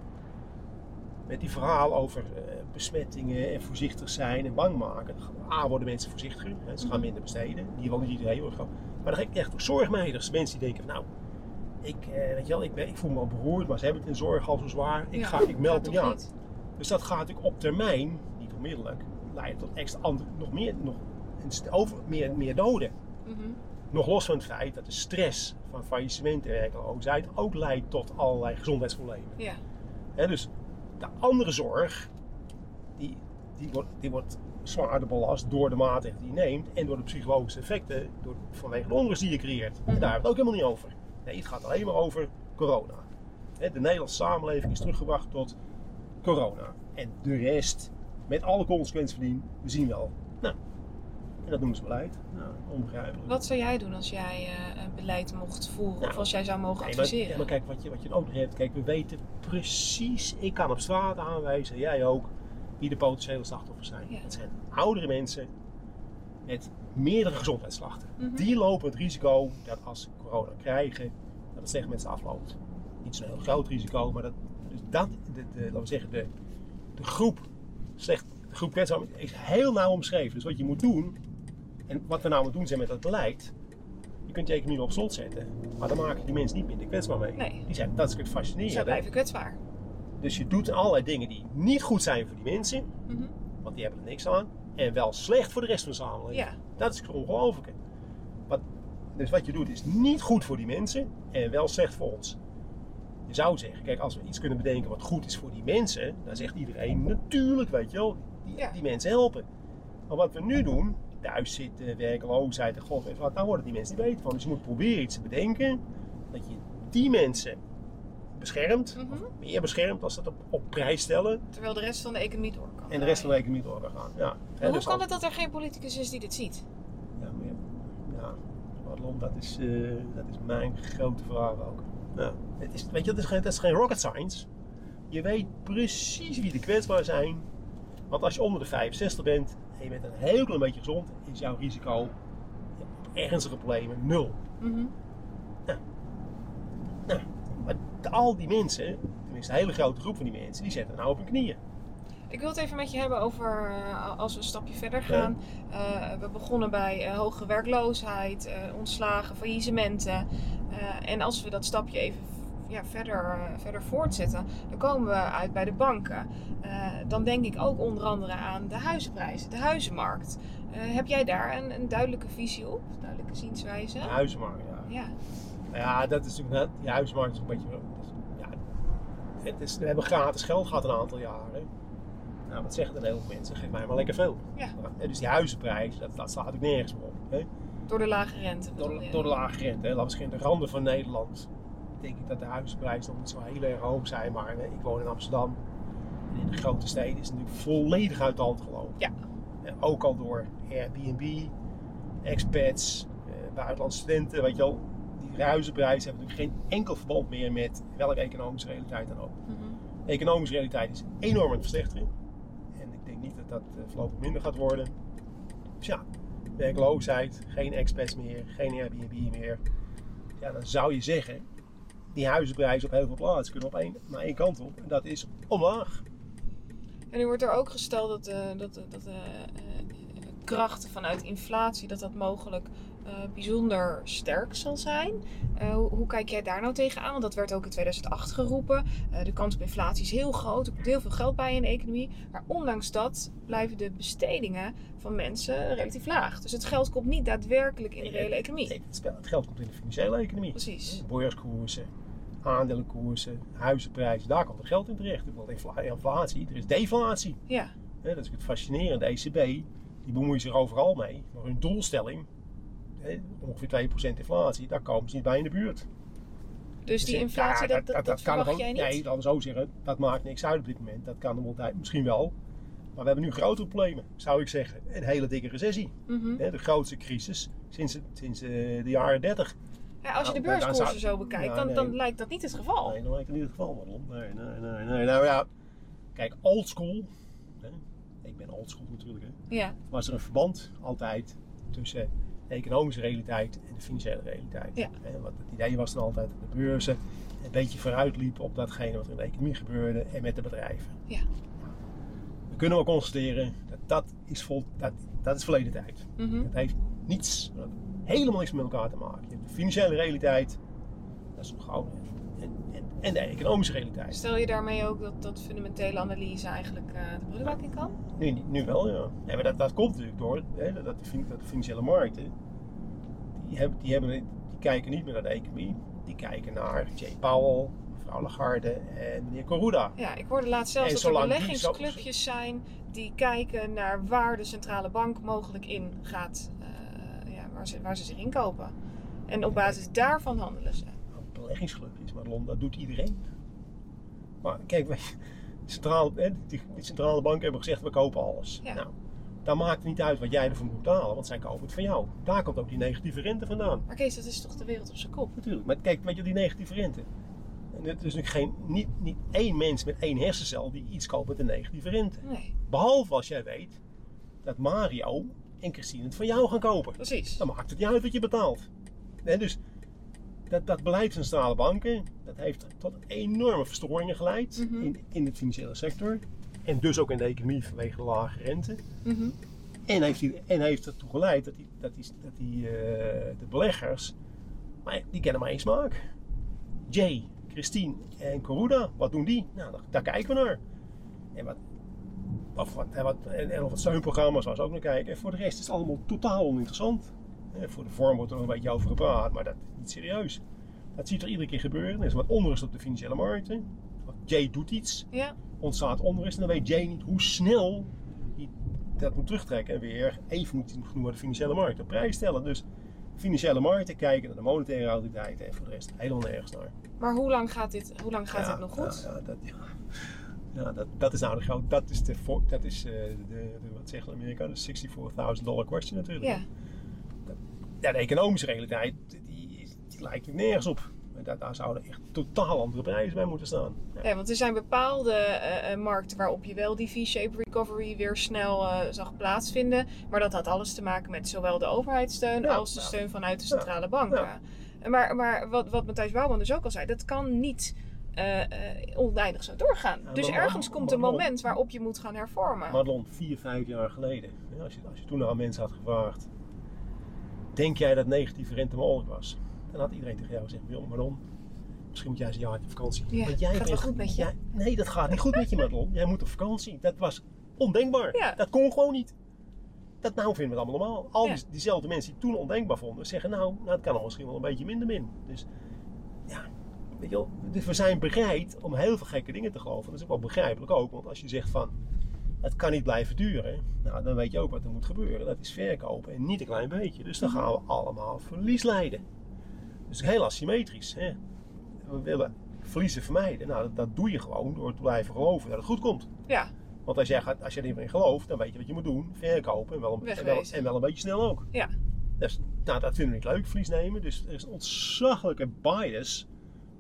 Met die verhalen over eh, besmettingen en voorzichtig zijn en bang maken. A, worden mensen voorzichtiger, ze gaan Mhm. minder besteden. Die wil niet iedereen hoor. gewoon. Maar dan heb ik echt ook zorgmeiders, mensen die denken van nou, ik, eh, weet je wel, ik, ben, ik voel me al beroerd, maar ze hebben het in zorg al zo zwaar. Ik, Ja, ga, ik meld me aan. Dus dat gaat natuurlijk op termijn, niet onmiddellijk, leiden tot extra andere, nog meer, nog over, meer, meer doden. Mhm. Nog los van het feit dat de stress van faillissement en werkloosheid ook leidt tot allerlei gezondheidsproblemen. Ja. Dus de andere zorg, die, die, wordt, die wordt zwaarder belast door de maatregelen die je neemt en door de psychologische effecten door, vanwege de onrust die je creëert. En daar hebben we het ook helemaal niet over. Nee, het gaat alleen maar over corona. De Nederlandse samenleving is teruggebracht tot corona. En de rest, met alle consequenties van dien, we zien wel. Nou, en dat noemen ze beleid. Nou, onbegrijpelijk. Wat zou jij doen als jij eh, een beleid mocht voeren Nou, of als jij zou mogen Nee, maar, adviseren? ja, maar kijk, wat je, wat je ook nog hebt, kijk, we weten precies, ik kan op straat aanwijzen, jij ook, wie de potentiële slachtoffers zijn. Ja. Het zijn oudere mensen met meerdere gezondheidsklachten. Mhm. Die lopen het risico dat als ze corona krijgen, dat het slecht met ze afloopt. Niet zo'n heel groot risico, maar dat, dus dat de, de, laten we zeggen, de, de groep slecht, groep kwetsbaar is heel nauw omschreven. Dus wat je moet doen, en wat we nou moeten doen zijn met dat beleid, je kunt je economie op slot zetten, maar dan maken die mensen niet minder kwetsbaar mee. Nee. Die zijn, dat is het Zij fascinerende. blijven kwetsbaar. Dus je doet allerlei dingen die niet goed zijn voor die mensen, Mhm. want die hebben er niks aan, en wel slecht voor de rest van de samenleving. Ja. Dat is ongelooflijk. Wat, dus wat je doet is niet goed voor die mensen en wel slecht voor ons. Je zou zeggen, kijk, als we iets kunnen bedenken wat goed is voor die mensen, dan zegt iedereen natuurlijk, weet je wel, die, Ja. die mensen helpen. Maar wat we nu doen, thuis zitten, werkloosheid en god weet wat, daar worden die mensen niet beter van. Dus je moet proberen iets te bedenken dat je die mensen beschermt, Mhm. of meer beschermt als dat op, op prijs stellen Terwijl de rest van de economie door kan. en de rest van de economie door kan gaan. Ja. Maar hoe dus kan het dat er geen politicus is die dit ziet? Ja, maar ja, Madelon, dat is, eh, dat is mijn grote vraag ook. Ja, het is, weet je, dat is, geen, dat is geen rocket science. Je weet precies wie de kwetsbaar zijn. Want als je onder de 65 bent en je bent een heel klein beetje gezond, is jouw risico op ernstige problemen nul. Mhm. Nou, maar de- al die mensen, tenminste een hele grote groep van die mensen, die zetten nou op hun knieën. Ik wil het even met je hebben over eh, als we een stapje verder gaan. Eh, we begonnen bij eh, hoge werkloosheid, ontslagen, faillissementen. En als we dat stapje even ja, verder, verder voortzetten, dan komen we uit bij de banken. Dan denk ik ook onder andere aan de huizenprijzen, de huizenmarkt. Heb jij daar een, een duidelijke visie op, duidelijke zienswijze? De huizenmarkt, ja. Ja. Nou ja, dat is natuurlijk net, die huismarkt is een beetje. Ja, het is, we hebben gratis geld gehad een aantal jaren. Nou, wat zeggen dan heel veel mensen? Geef mij maar lekker veel. Ja. Nou, dus die huizenprijs, dat, dat slaat natuurlijk nergens meer op. Hè? Door de lage rente. bedoel Door, de lage rente. Hè? Laten we zeggen, in de randen van Nederland denk ik dat de huizenprijzen nog niet zo heel erg hoog zijn. Maar hè, ik woon in Amsterdam. En in de grote steden is het natuurlijk volledig uit de hand gelopen. Ja. En ook al door Airbnb, expats, eh, buitenlandse studenten, weet je wel. Die huizenprijzen hebben natuurlijk geen enkel verband meer met welke economische realiteit dan ook. Mhm. De economische realiteit is enorm aan het verslechteren. Dat dat eh, voorlopig minder gaat worden. Dus ja, werkloosheid, geen expats meer, geen Airbnb meer. Ja, dan zou je zeggen, die huizenprijzen op heel veel plaatsen kunnen op één, maar één kant op. En dat is omlaag. En nu wordt er ook gesteld dat de, dat, de- dat eh, krachten vanuit inflatie, dat dat mogelijk eh, bijzonder sterk zal zijn. Eh, hoe, hoe kijk jij daar nou tegenaan? Want dat werd ook in 2008 geroepen. Eh, de kans op inflatie is heel groot. Er komt heel veel geld bij in de economie. Maar ondanks dat blijven de bestedingen van mensen relatief laag. Dus het geld komt niet daadwerkelijk in de reële economie. Nee, het geld komt in de financiële economie. Precies. Beurskoersen, aandelenkoersen, huizenprijzen, daar komt het geld in terecht. Er infla- inflatie, er is deflatie. Ja, dat is het fascinerende. De ECB die bemoeit zich overal mee. Maar hun doelstelling, hè, ongeveer 2% inflatie, daar komen ze niet bij in de buurt. dus die Dus, inflatie, ja, dat, dat, dat, kan gewoon- jij niet? Nee, laten we zo zeggen, dat maakt niks uit op dit moment. Dat kan er misschien wel. Maar we hebben nu grotere problemen, zou ik zeggen. Een hele dikke recessie. Mhm. Hè, de grootste crisis sinds, sinds eh, de jaren 30. Ja, als je de Nou, dan beurskoersen zou- zo bekijkt, dan, nee. dan lijkt dat niet het geval. Nee, dat lijkt in ieder geval wel om. Nee, nee, nee, nee. Nou ja, kijk, old school. Hè, ik ben old school natuurlijk. Hè, Ja, was er een verband altijd tussen de economische realiteit en de financiële realiteit. Ja. Hè, want het idee was dan altijd dat de beurzen een beetje vooruit liepen op datgene wat er in de economie gebeurde en met de bedrijven. Ja. We kunnen wel constateren dat dat is, vol, dat, dat is verleden tijd. Mhm. Het heeft niets, helemaal niks met elkaar te maken. Je hebt de financiële realiteit, dat is nog gauw, en, de economische realiteit. Stel je daarmee ook dat, dat fundamentele analyse eigenlijk eh, de prullenbak in kan? Nu, nu wel, ja. Maar dat, dat komt natuurlijk door hè, dat, de, dat de financiële markten, die, hebben, die, hebben, die kijken niet meer naar de economie. Die kijken naar Jay Powell, mevrouw Lagarde en meneer Koruda. Ja, ik hoorde laatst zelfs En dat er beleggingsclubjes zijn die kijken naar waar de centrale bank mogelijk in gaat, eh, ja, waar, ze, waar ze zich inkopen. En op basis daarvan handelen ze. Nou, maar Lon, dat doet iedereen. Maar kijk, wij- de centrale, hè, die centrale banken hebben gezegd, we kopen alles. Ja. Nou, daar maakt het niet uit wat jij ervoor moet betalen, want zij kopen het van jou. Daar komt ook die negatieve rente vandaan. Maar Kees, dat is toch de wereld op zijn kop? Natuurlijk, maar kijk, weet je, die negatieve rente. En het is natuurlijk geen, niet, niet één mens met één hersencel die iets koopt met een negatieve rente. Nee, Behalve als jij weet dat Mario en Christine het van jou gaan kopen. precies. Dan maakt het niet uit wat je betaalt. En dus dat, dat beleid van centrale banken, dat heeft tot enorme verstoringen geleid Mhm. in, in de financiële sector. En dus ook in de economie vanwege de lage rente. Mhm. En heeft, die, en heeft ertoe geleid dat, die, dat, die, dat die, eh, de beleggers, maar die kennen maar één smaak. Jay, Christine en Coruda, wat doen die? Nou, daar, daar kijken we naar. En, wat, of wat, en, wat, en, en of het steunprogramma's waar ze ook naar kijken. En voor de rest is het allemaal totaal oninteressant. Eh, Voor de vorm wordt er nog een beetje over gepraat, maar dat is niet serieus. Dat ziet er iedere keer gebeuren. Er is wat onrust op de financiële markten. Jay doet iets Ja, ontstaat onrust. En dan weet Jay niet hoe snel hij dat moet terugtrekken. En weer even moet hij genoeg naar de financiële markt op prijs stellen. Dus financiële markten kijken naar de monetaire autoriteiten en voor de rest helemaal nergens naar. maar hoe lang gaat dit, hoe lang gaat Ja, dit nog goed? Ja, dat, ja. Ja, dat, dat is nou de groot, dat is de, dat is eh, de, de, wat zeggen de Amerikanen, de 64.000 dollar question natuurlijk. Ja, Ja, de economische realiteit, die, die lijkt er nergens op. Daar, daar zouden echt totaal andere prijzen bij moeten staan. Ja. Ja, want er zijn bepaalde eh, eh, markten waarop je wel die V-shaped recovery weer snel eh, zag plaatsvinden. Maar dat had alles te maken met zowel de overheidssteun Ja, als de ja. steun vanuit de centrale banken. ja. Maar, maar wat, wat Matthijs Bouwman dus ook al zei, dat kan niet eh, oneindig zo doorgaan. Dus maar- ergens komt een moment waarop je moet gaan hervormen. Madelon, vier, vijf jaar geleden, als, je, als je toen aan mensen had gevraagd: Denk jij dat negatieve rente mogelijk was? Dan had iedereen tegen jou gezegd: Joh, Madelon, misschien moet jij eens een jaar op vakantie. Ja, Want jij gaat bent- goed met je. jij- nee, dat gaat niet goed met je, Madelon. Jij moet op vakantie. Dat was ondenkbaar. Ja. Dat kon gewoon niet. Dat nou vinden we het allemaal normaal. Al Ja. die, diezelfde mensen die toen ondenkbaar vonden, zeggen nou, nou, het kan er misschien wel een beetje minder min. Dus ja, weet je wel, dus we zijn bereid om heel veel gekke dingen te geloven. Dat is ook wel begrijpelijk ook, want als je zegt van, het kan niet blijven duren, nou, dan weet je ook wat er moet gebeuren. Dat is verkopen en niet een klein beetje. Dus dan gaan we allemaal verlies leiden. Dus heel asymmetrisch. Hè? We willen verliezen vermijden. Nou, dat, dat doe je gewoon door te blijven geloven dat het goed komt. Ja, Want als jij, gaat, als je er niet meer in gelooft, dan weet je wat je moet doen. Verkopen en wel een, en wel, en wel een beetje snel ook. ja. Dus, nou, dat vinden we niet leuk, verlies nemen. Dus er is een ontzaglijke bias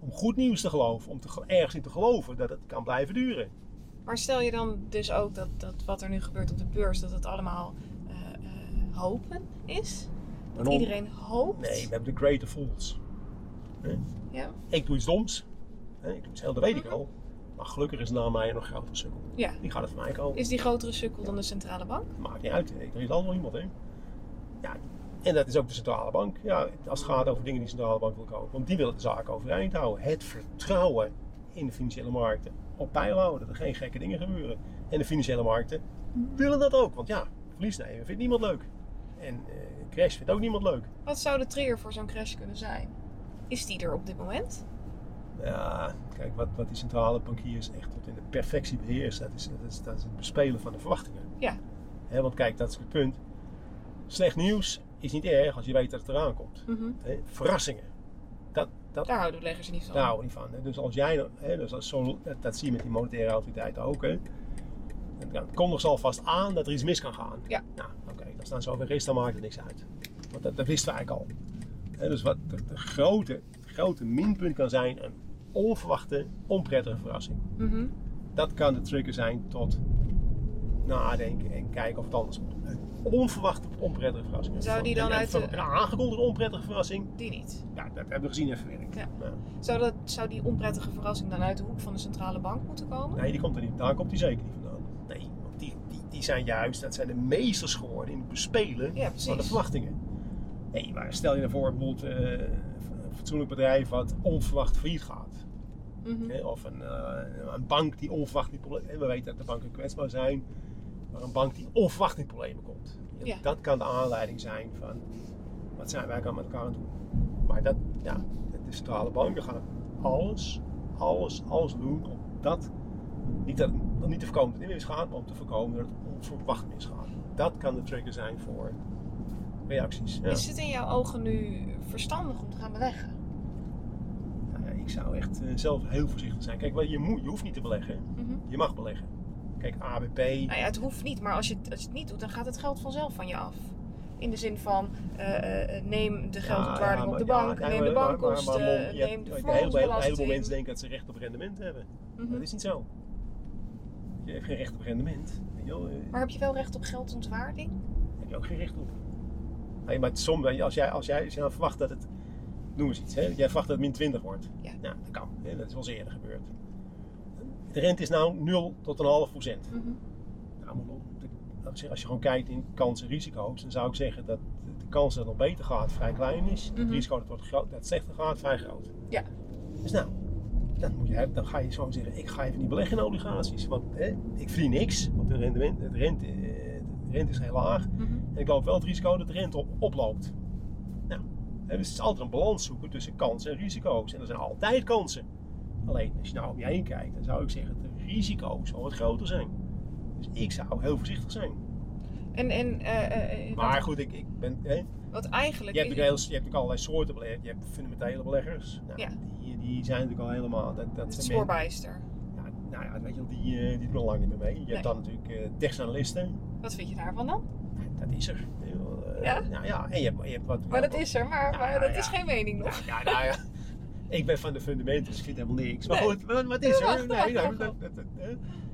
om goed nieuws te geloven. Om te, ge- ergens in te geloven dat het kan blijven duren. Maar stel je dan dus ook dat, dat wat er nu gebeurt op de beurs, dat het allemaal eh, hopen is? Dat iedereen hoopt? Nee, we hebben de greater fools. Ja. Ik doe iets doms. Ik doe iets heel, dat weet ik wel. Maar gelukkig is na mij een nog grotere sukkel. ja. Die gaat het van mij kopen. Is die grotere sukkel dan de centrale bank? Maakt niet uit. Er is altijd wel iemand, hè. Ja, en dat is ook de centrale bank. Ja, als het gaat over dingen die de centrale bank wil kopen. Want die willen de zaak overeind houden. Het vertrouwen in de financiële markten op peil houden. Dat er geen gekke dingen gebeuren. En de financiële markten willen dat ook. Want ja, verlies nemen vindt niemand leuk. En eh, crash vindt ook niemand leuk. Wat zou de trigger voor zo'n crash kunnen zijn? Is die er op dit moment? Ja, kijk, wat, wat die centrale bankiers echt tot in de perfectie beheersen, dat is, dat is, dat is het bespelen van de verwachtingen. Ja. Want kijk, dat is het punt. Slecht nieuws is niet erg als je weet dat het eraan komt. Mhm. Verrassingen. Dat, dat, Daar houden beleggers niet van. daar ik niet van. Hè. Dus als jij, hè, dus als zo, dat, dat zie je met die monetaire autoriteiten ook. Hè. Dan kondigt ze alvast aan dat er iets mis kan gaan. Ja. Nou, oké, dan staan ze over rest, dan maakt het niks uit. Want dat, dat wisten we eigenlijk al. Hè, dus wat de, de grote, grote minpunt kan zijn, een onverwachte, onprettige verrassing. Mhm. Dat kan de trigger zijn tot nadenken en kijken of het anders moet. Onverwachte, onprettige verrassing. Zou die dan En- uit de- Een aangekondigde onprettige verrassing, Die niet. ja, dat hebben we gezien even. Ja. Ja. Zou, dat, zou die onprettige verrassing dan uit de hoek van de centrale bank moeten komen? Nee, die komt er niet. Daar komt die zeker niet vandaan. Nee, want die, die, die zijn juist, dat zijn de meesters geworden in het bespelen Ja, van de verwachtingen. Nee, maar stel je ervoor bijvoorbeeld eh, een fatsoenlijk bedrijf wat onverwacht failliet gaat. Mhm. Of een, eh, een bank die onverwacht We weten dat de banken kwetsbaar zijn. Maar een bank die onverwacht in problemen komt. Ja. Dat kan de aanleiding zijn van... Wat zijn wij gaan met elkaar aan het doen? Maar dat, ja, de centrale banken gaan alles, alles, alles doen om dat... Niet, dat, niet te voorkomen dat het niet misgaat, maar om te voorkomen dat het onverwacht misgaat. Dat kan de trigger zijn voor reacties. Ja. Is het in jouw ogen nu verstandig om te gaan beleggen? Nou ja, ik zou echt eh, zelf heel voorzichtig zijn. Kijk, je, moet, je hoeft niet te beleggen. Mhm. Je mag beleggen. Kijk, ABP. Nou ja, het hoeft niet, maar als je, het- als je het niet doet, dan gaat het geld vanzelf van je af. In de zin van, eh, eh, neem de geldontwaarding Ja, op de bank, neem de bankkosten, neem de Een heleboel, vermogensbelasting. mensen denken dat ze recht op rendement hebben. Mhm. Dat is niet zo. Je hebt geen recht op rendement. Eh, Maar heb je wel recht op geldontwaarding? Daar heb je ook geen recht op. Nee, maar soms, als jij, als jij, als jij nou verwacht dat het, noem eens iets, hè? jij verwacht dat het min 20 wordt. Ja. Nou, dat kan. Hè? Dat is wel eens eerder gebeurd. De rente is nou 0 tot een half procent. Mhm. Nou, de- als je- gewoon kijkt in kansen en risico's, dan zou ik zeggen dat de kans dat het nog beter gaat vrij klein is. Mhm. Het risico dat het, wordt groot, dat het slechter gaat vrij groot. Ja. Dus nou, dan, moet je, dan ga je zo zeggen, ik ga even niet beleggen in obligaties. Want hè, ik verdien niks, want de rente, eh, de rente is heel laag. Mhm. En ik loop wel het risico dat de rente op, oploopt. Nou, hè, dus het is altijd een balans zoeken tussen kansen en risico's. En er zijn altijd kansen. Alleen als je nou om je heen kijkt, dan zou ik zeggen dat de risico's al wat groter zijn. Dus ik zou heel voorzichtig zijn. En, en eh, eh, Maar wat, goed, ik, ik ben. Hè, wat eigenlijk je, hebt is- ook heel, je hebt natuurlijk allerlei soorten beleggers. Je hebt fundamentele beleggers. Nou, Ja. die, die zijn natuurlijk al helemaal. Dat, dat het zijn spoorbijster. men- ja, nou ja, weet je wel, die, eh, die doen al lang niet meer mee. Je Nee. hebt dan natuurlijk eh techsanalisten. Wat vind je daarvan dan? Dat is er. Eh, Ja? Nou ja, en je hebt, je hebt wat. Maar dat is er, maar, Ja, maar dat is geen mening nog. Ja, nou ja. Ik ben van de fundamenten, dus ik vind helemaal niks. Maar Nee. goed, wat, wat is er? Nee, nou, dat- dat- dat-.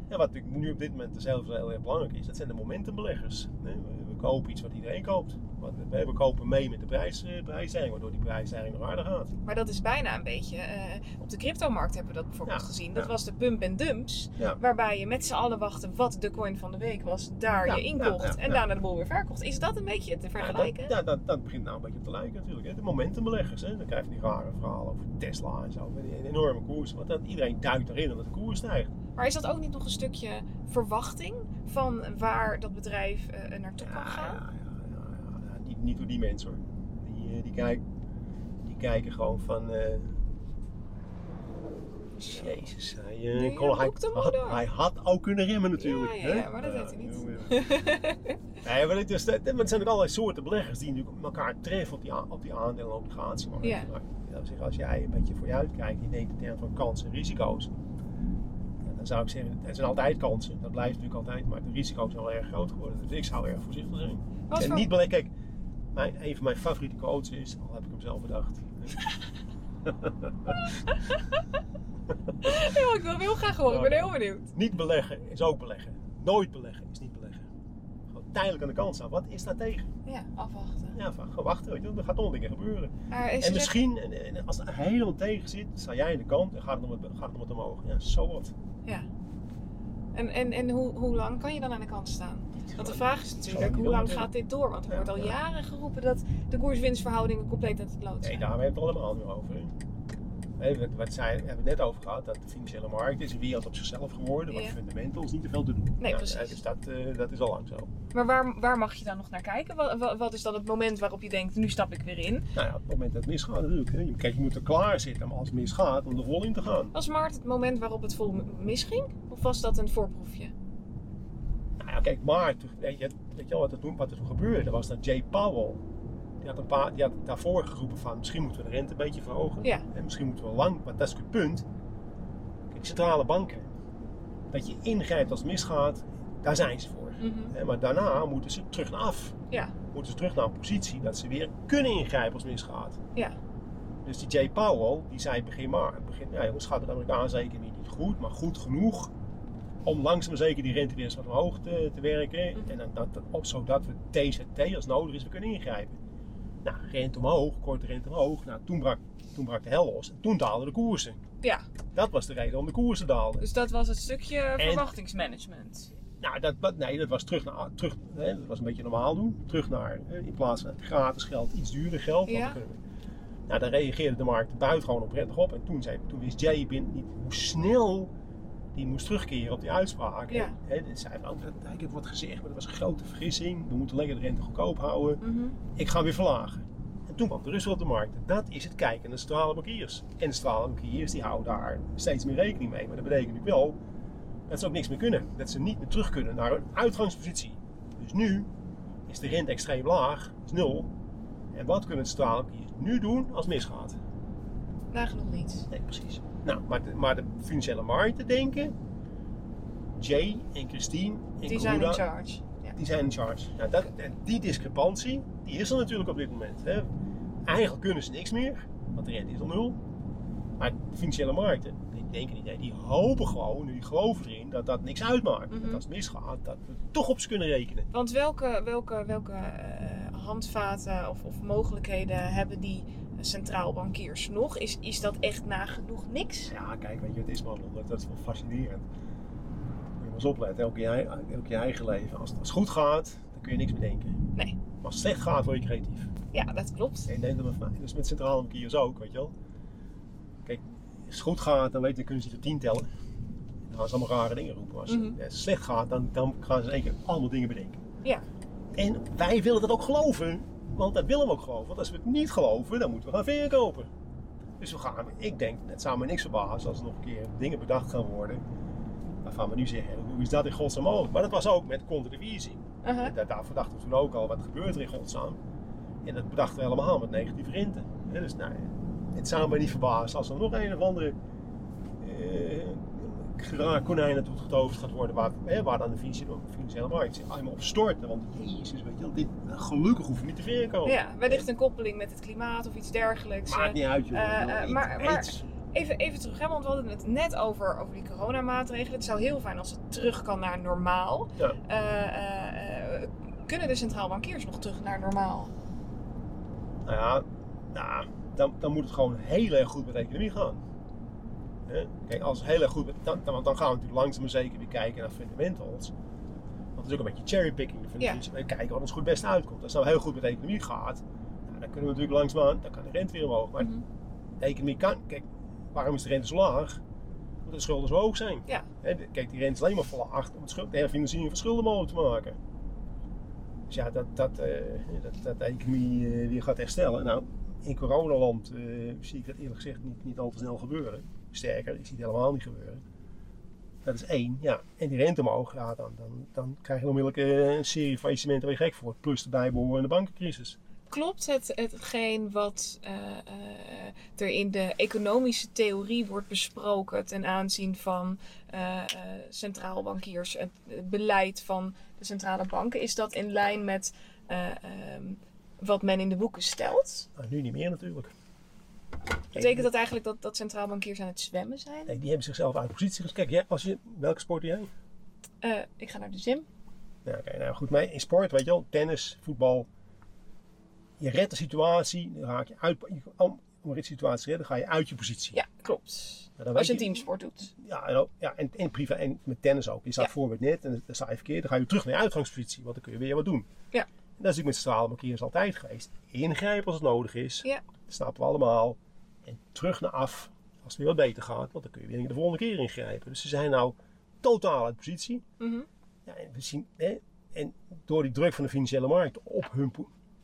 Ja, wat natuurlijk nu op dit moment zelf heel erg belangrijk is, dat zijn de momentumbeleggers. We kopen iets wat iedereen koopt. Want we, we kopen mee met de prijs, eh, prijsstijging, waardoor die prijsstijging nog harder gaat. Maar dat is bijna een beetje. eh, op de cryptomarkt hebben we dat bijvoorbeeld Ja, gezien. Dat ja. was de pump en dumps. Ja. Waarbij je met z'n allen wachtte wat de coin van de week was. Daar je inkocht. en daarna de boel weer verkocht. Is dat een beetje te vergelijken? dat, ja, dat, dat begint nou een beetje te lijken natuurlijk. Hè. De momentumbeleggers, hè. dan krijg je die rare verhalen over Tesla en zo. Met die enorme koers. Want dan, iedereen duikt erin omdat de koers stijgt. Maar is dat ook niet nog een stukje verwachting van waar dat bedrijf eh, naartoe kan gaan? Niet, door die mensen hoor. Die, eh, die, kijken, die kijken gewoon van. eh, Jezus, hij, eh, kon- hij, had, hij had ook kunnen remmen natuurlijk. Ja, ja, hè? ja, maar dat hij niet. [laughs] nee, maar het, zijn ook allerlei soorten beleggers die natuurlijk elkaar treffen op die, op die aandelen- obligatiemarkt. Ja. Maar als jij een beetje voor je uitkijkt en je denkt in termen van kansen en risico's. ja, Dan zou ik zeggen, er zijn altijd kansen, dat blijft natuurlijk altijd, maar de risico's zijn wel erg groot geworden. Dus ik zou erg voorzichtig zijn. Wat En voor- niet beleggen. Kijk, mijn, een van mijn favoriete quotes is, al heb ik hem zelf bedacht. [laughs] Ja, ik wil hem heel graag horen. Ik ben heel benieuwd. niet beleggen is ook beleggen. Nooit beleggen is niet beleggen. Gewoon tijdelijk aan de kant staan. Wat is daar tegen? Ja, afwachten. Ja, van, gewoon wachten. Weet je, er gaat nog dingen gebeuren. En misschien, en, en als het helemaal tegen zit, sta jij aan de kant en gaat het nog wat, gaat het nog wat omhoog. Ja, zo wat. Ja. En, en, en hoe, hoe lang kan je dan aan de kant staan? Want de vraag is natuurlijk, hoe lang gaat dit door? Want er wordt al ja. jaren geroepen dat de koers-winstverhoudingen compleet uit het lood Nee, zijn. daar hebben we het allemaal nu over. Hè, wat, wat zij, hebben we het net over gehad, dat de financiële markt is een wereld op zichzelf geworden, waar Ja. fundamentals niet te veel te doen. Nee, hè, Dus dat, eh, dat is al lang zo. Maar waar, waar mag je dan nog naar kijken? Wat, wat, wat is dan het moment waarop je denkt, nu stap ik weer in? Nou ja, het moment dat het misgaat natuurlijk. Hè. Je- Kijk, je moet er klaar zitten om als het misgaat om er vol in te gaan. Was maart het moment waarop het vol misging? Of was dat een voorproefje? Nou ja, kijk, maar toen- weet je, weet je wel wat er, toen, wat er toen gebeurde? Was dat Jay Powell, die had, een paar, die had daarvoor geroepen van misschien moeten we de rente een beetje verhogen. Ja. En misschien moeten we lang, want dat is het punt. Kijk, centrale banken, dat je ingrijpt als het misgaat, daar zijn ze voor. Mhm. Maar daarna moeten ze terug naar af. Ja, Moeten ze terug naar een positie dat ze weer kunnen ingrijpen als het misgaat. ja, Dus die Jay Powell, die zei begin maar, begin, ja jongens, gaat de Amerikaanse economie niet goed, maar goed genoeg om langzaam maar zeker die rente weer eens wat omhoog te, te werken. Mhm. En dan, dat, dat, op, zodat we TZT als nodig is, we kunnen ingrijpen. Nou, rente omhoog, korte rente omhoog. Nou, toen brak, toen brak de hel los en toen daalden de koersen. ja. Dat was de reden om de koersen daalden. Dus dat was het stukje En- verwachtingsmanagement. Nou, dat, nee, dat was terug naar, terug, hè, dat was een beetje normaal doen. Terug naar, hè, in plaats van gratis geld, iets duurder geld. Ja. dan Nou, daar reageerde de markt buitengewoon prettig op. En toen, zei, toen wist Jay binnen niet hoe snel die moest terugkeren op die uitspraak. Ja. Hè, dit zei van, dat- ik heb wat gezegd, maar dat was een grote vergissing. We moeten lekker de rente goedkoop houden. Mhm. Ik ga weer verlagen. En toen kwam de rust op de markt. Dat is het kijken naar de centrale bankiers. En de centrale bankiers die houden daar steeds meer rekening mee. Maar dat betekent natuurlijk wel dat ze ook niks meer kunnen. Dat ze niet meer terug kunnen naar hun uitgangspositie. Dus nu is de rente extreem laag, is nul. En wat kunnen de bankiers nu doen als het misgaat? Nagenoeg niet. Nee, precies. Nou, maar de, maar de financiële markten denken, Jay en Christine en Die zijn in charge. Ja. die zijn in charge. Nou, dat, die discrepantie, die is er natuurlijk op dit moment. Hè. Eigenlijk kunnen ze niks meer, want de rente is al nul. Maar de financiële markten, die denken niet, nee, die hopen gewoon, die geloven erin, dat dat niks uitmaakt. Mhm. Dat als het misgaat, dat we toch op ze kunnen rekenen. Want welke, welke, welke eh, handvaten of, of mogelijkheden hebben die centraal bankiers nog? Is, is dat echt nagenoeg niks? Ja, kijk, weet je het is, man? Dat, dat is wel fascinerend. Moet je maar eens opletten, ei- ook in je eigen leven. Als het, als het goed gaat, dan kun je niks bedenken. Nee. Maar als het slecht gaat, word je creatief. Ja, dat klopt. En neem dat maar van. Dus met centrale bankiers ook, weet je wel. Kijk, als het goed gaat, dan, weet, dan kunnen ze tot tien tellen. Dan gaan ze allemaal rare dingen roepen. Als, als het slecht gaat, dan, dan gaan ze in één keer allemaal dingen bedenken. Ja. En wij willen dat ook geloven. Want dat willen we ook geloven. Want als we het niet geloven, dan moeten we gaan verkopen. Dus we gaan, ik denk, het zou me niks verbazen als er nog een keer dingen bedacht gaan worden. Waarvan we nu zeggen, hoe is dat in godsnaam mogelijk? Maar dat was ook met contra-divisie. Aha. Daar, daarvoor dachten we toen ook al, wat gebeurt er in godsnaam? En dat bedachten we helemaal met negatieve rente. Dus nou, het zou me niet verbazen als er nog een of andere eh geraar konijn naartoe getoverd gaat worden, waar, hè, waar dan de financiële, markt zich helemaal op storten. Want jezus, weet je wel, dit, gelukkig hoeven we niet te verkopen. Ja, wellicht een koppeling met het klimaat of iets dergelijks. Maakt niet uit, joh. Eh, eh, maar- maar- Even, even terug, hè, want we hadden het net over, over die coronamaatregelen. Het zou heel fijn als het terug kan naar normaal. Ja. Eh, eh, eh, kunnen de centraal bankiers nog terug naar normaal? Nou ja, nou, dan, dan moet het gewoon heel erg goed met de economie gaan. Hè? Kijk, als het heel erg goed dan, dan, dan gaan we natuurlijk langzaam maar zeker weer kijken naar fundamentals. Want het is ook een beetje cherrypicking. Ja. We kijken wat ons goed best uitkomt. Als het nou heel goed met de economie gaat, nou, dan kunnen we natuurlijk langzaamaan, dan kan de rente weer omhoog. Maar Mhm. de economie kan, kijk, waarom is de rente zo laag? Omdat de schulden zo hoog zijn. Ja. Kijk, die rente is alleen maar verlaagd om het schuld, de herfinanciering van schulden mogelijk te maken. Dus ja, dat, dat, eh, dat, dat de economie eh, weer gaat herstellen. Nou, in coronaland eh, zie ik dat eerlijk gezegd niet, niet al te snel gebeuren. Sterker, ik zie het helemaal niet gebeuren. Dat is één, ja. En die rente omhoog, ja, dan, dan, dan krijg je onmiddellijk eh, een serie faillissementen waar je gek voor. Plus de bijbehorende bankencrisis. Klopt het, hetgeen wat eh, eh, er in de economische theorie wordt besproken ten aanzien van eh, centraal bankiers, het beleid van de centrale banken? Is dat in lijn met eh, ehm, wat men in de boeken stelt? Nou, nu niet meer natuurlijk. Betekent dat eigenlijk dat, dat centraal bankiers aan het zwemmen zijn? Nee, die hebben zichzelf uit positie gezet. Kijk, jij, als je, welke sport doe jij? Eh, ik ga naar de gym. Ja, oké, nou goed, maar in sport, weet je wel, tennis, voetbal. Je redt de situatie, dan raak je uit. je- Om om een situatie te redden, ga je uit je positie. Ja, klopt. Nou, Als je een teamsport doet. Ja, en, ook, ja, en, en privé en met tennis ook. Je staat Ja. voor met net en dan sta je verkeerd. Dan ga je terug naar je uitgangspositie, want dan kun je weer wat doen. Ja. En dat is natuurlijk met centrale markeren altijd geweest. Ingrijpen als het nodig is. Ja. Dat snappen we allemaal. En terug naar af als het weer wat beter gaat, want dan kun je weer de volgende keer ingrijpen. Dus ze zijn nou totaal uit positie. Mhm. Ja, en, we zien, hè, en door die druk van de financiële markt op hun,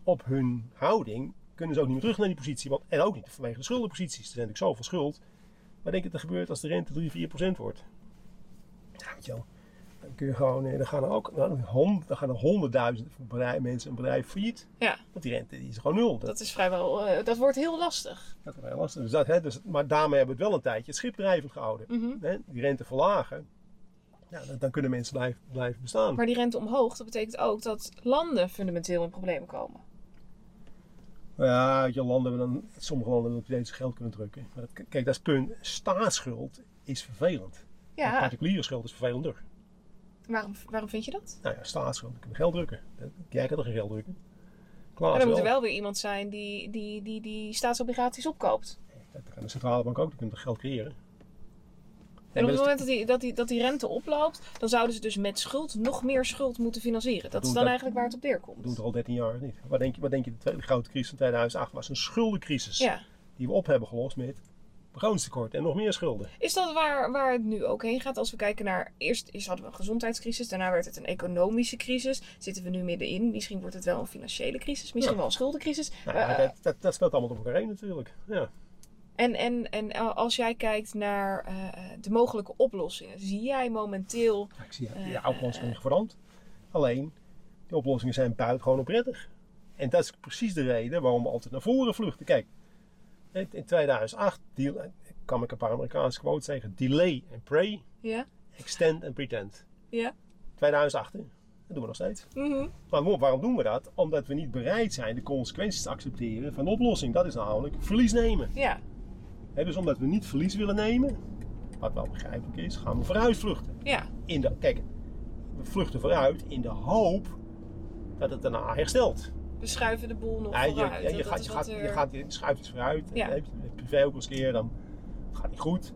op hun houding kunnen ze ook niet meer terug naar die positie. Want, en ook niet vanwege de schuldenposities. Er zijn natuurlijk zoveel schuld. Wat denk je dat er gebeurt als de rente 3, 4 procent wordt? Ja, weet je wel. Dan kun je gewoon, eh, dan gaan er ook nou, hond, gaan er honderdduizenden bedrijf, mensen een bedrijf failliet. Ja, Want die rente die is gewoon nul. Dat, dat is vrijwel, eh, dat wordt heel lastig. dat is heel lastig. Dus dat, hè, dus, maar daarmee hebben we het wel een tijdje het schip drijvend gehouden. Mhm. Hè, die rente verlagen. Ja, dan, dan kunnen mensen blijven, blijven bestaan. Maar die rente omhoog, dat betekent ook dat landen fundamenteel in problemen komen. Ja, je landen hebben dan, sommige landen geld kunnen drukken. Maar dat, kijk, dat is het punt. Staatsschuld is vervelend. Ja, Particuliere schuld is vervelender. Waarom, waarom vind je dat? Nou ja, staatsschuld, kun je geld drukken. Jij kan toch geen geld drukken? En dan moet er wel. weer iemand zijn die die, die, die staatsobligaties opkoopt. Dat kan de centrale bank ook, die toch geld creëren. En op maar het dat moment dat die, dat, die, dat die rente oploopt, dan zouden ze dus met schuld nog meer schuld moeten financieren. Dat is doen dan dat- eigenlijk waar het op We doen neerkomt. het al 13 jaar niet. Wat denk je, wat denk je de tweede grote crisis van 2008 was? Een schuldencrisis. Ja. Die we op hebben gelost met begrotingstekort en nog meer schulden. Is dat waar, waar het nu ook heen gaat? Als we kijken naar. Eerst, eerst hadden we een gezondheidscrisis, daarna werd het een economische crisis. Zitten we nu middenin? Misschien wordt het wel een financiële crisis, misschien Ja. wel een schuldencrisis. Nou, ja, Eh, dat, dat, dat speelt allemaal op elkaar heen natuurlijk. Ja. En, en, en als jij kijkt naar eh, de mogelijke oplossingen, zie jij momenteel. Ja, ik zie ja, de oplossingen veranderd. Alleen, die oplossingen zijn buitengewoon onprettig. En dat is precies de reden waarom we altijd naar voren vluchten. Kijk, in in 2008 deal, kan ik een paar Amerikaanse quotes zeggen. Delay and pray, Ja? extend and pretend. Ja? 2008, hè? dat doen we nog steeds. Mhm. Maar waarom doen we dat? Omdat we niet bereid zijn de consequenties te accepteren van de oplossing. Dat is namelijk verlies nemen. Ja. Hè, dus omdat we niet verlies willen nemen, wat wel begrijpelijk is, gaan we vooruit vluchten. Ja. In de, kijk, we vluchten vooruit in de hoop dat het daarna herstelt. We schuiven de boel nog je, vooruit. je, gaat, je, gaat, er- je, gaat, je schuift iets vooruit. Ja. Je privé ook eens een keer, dan gaat het niet goed.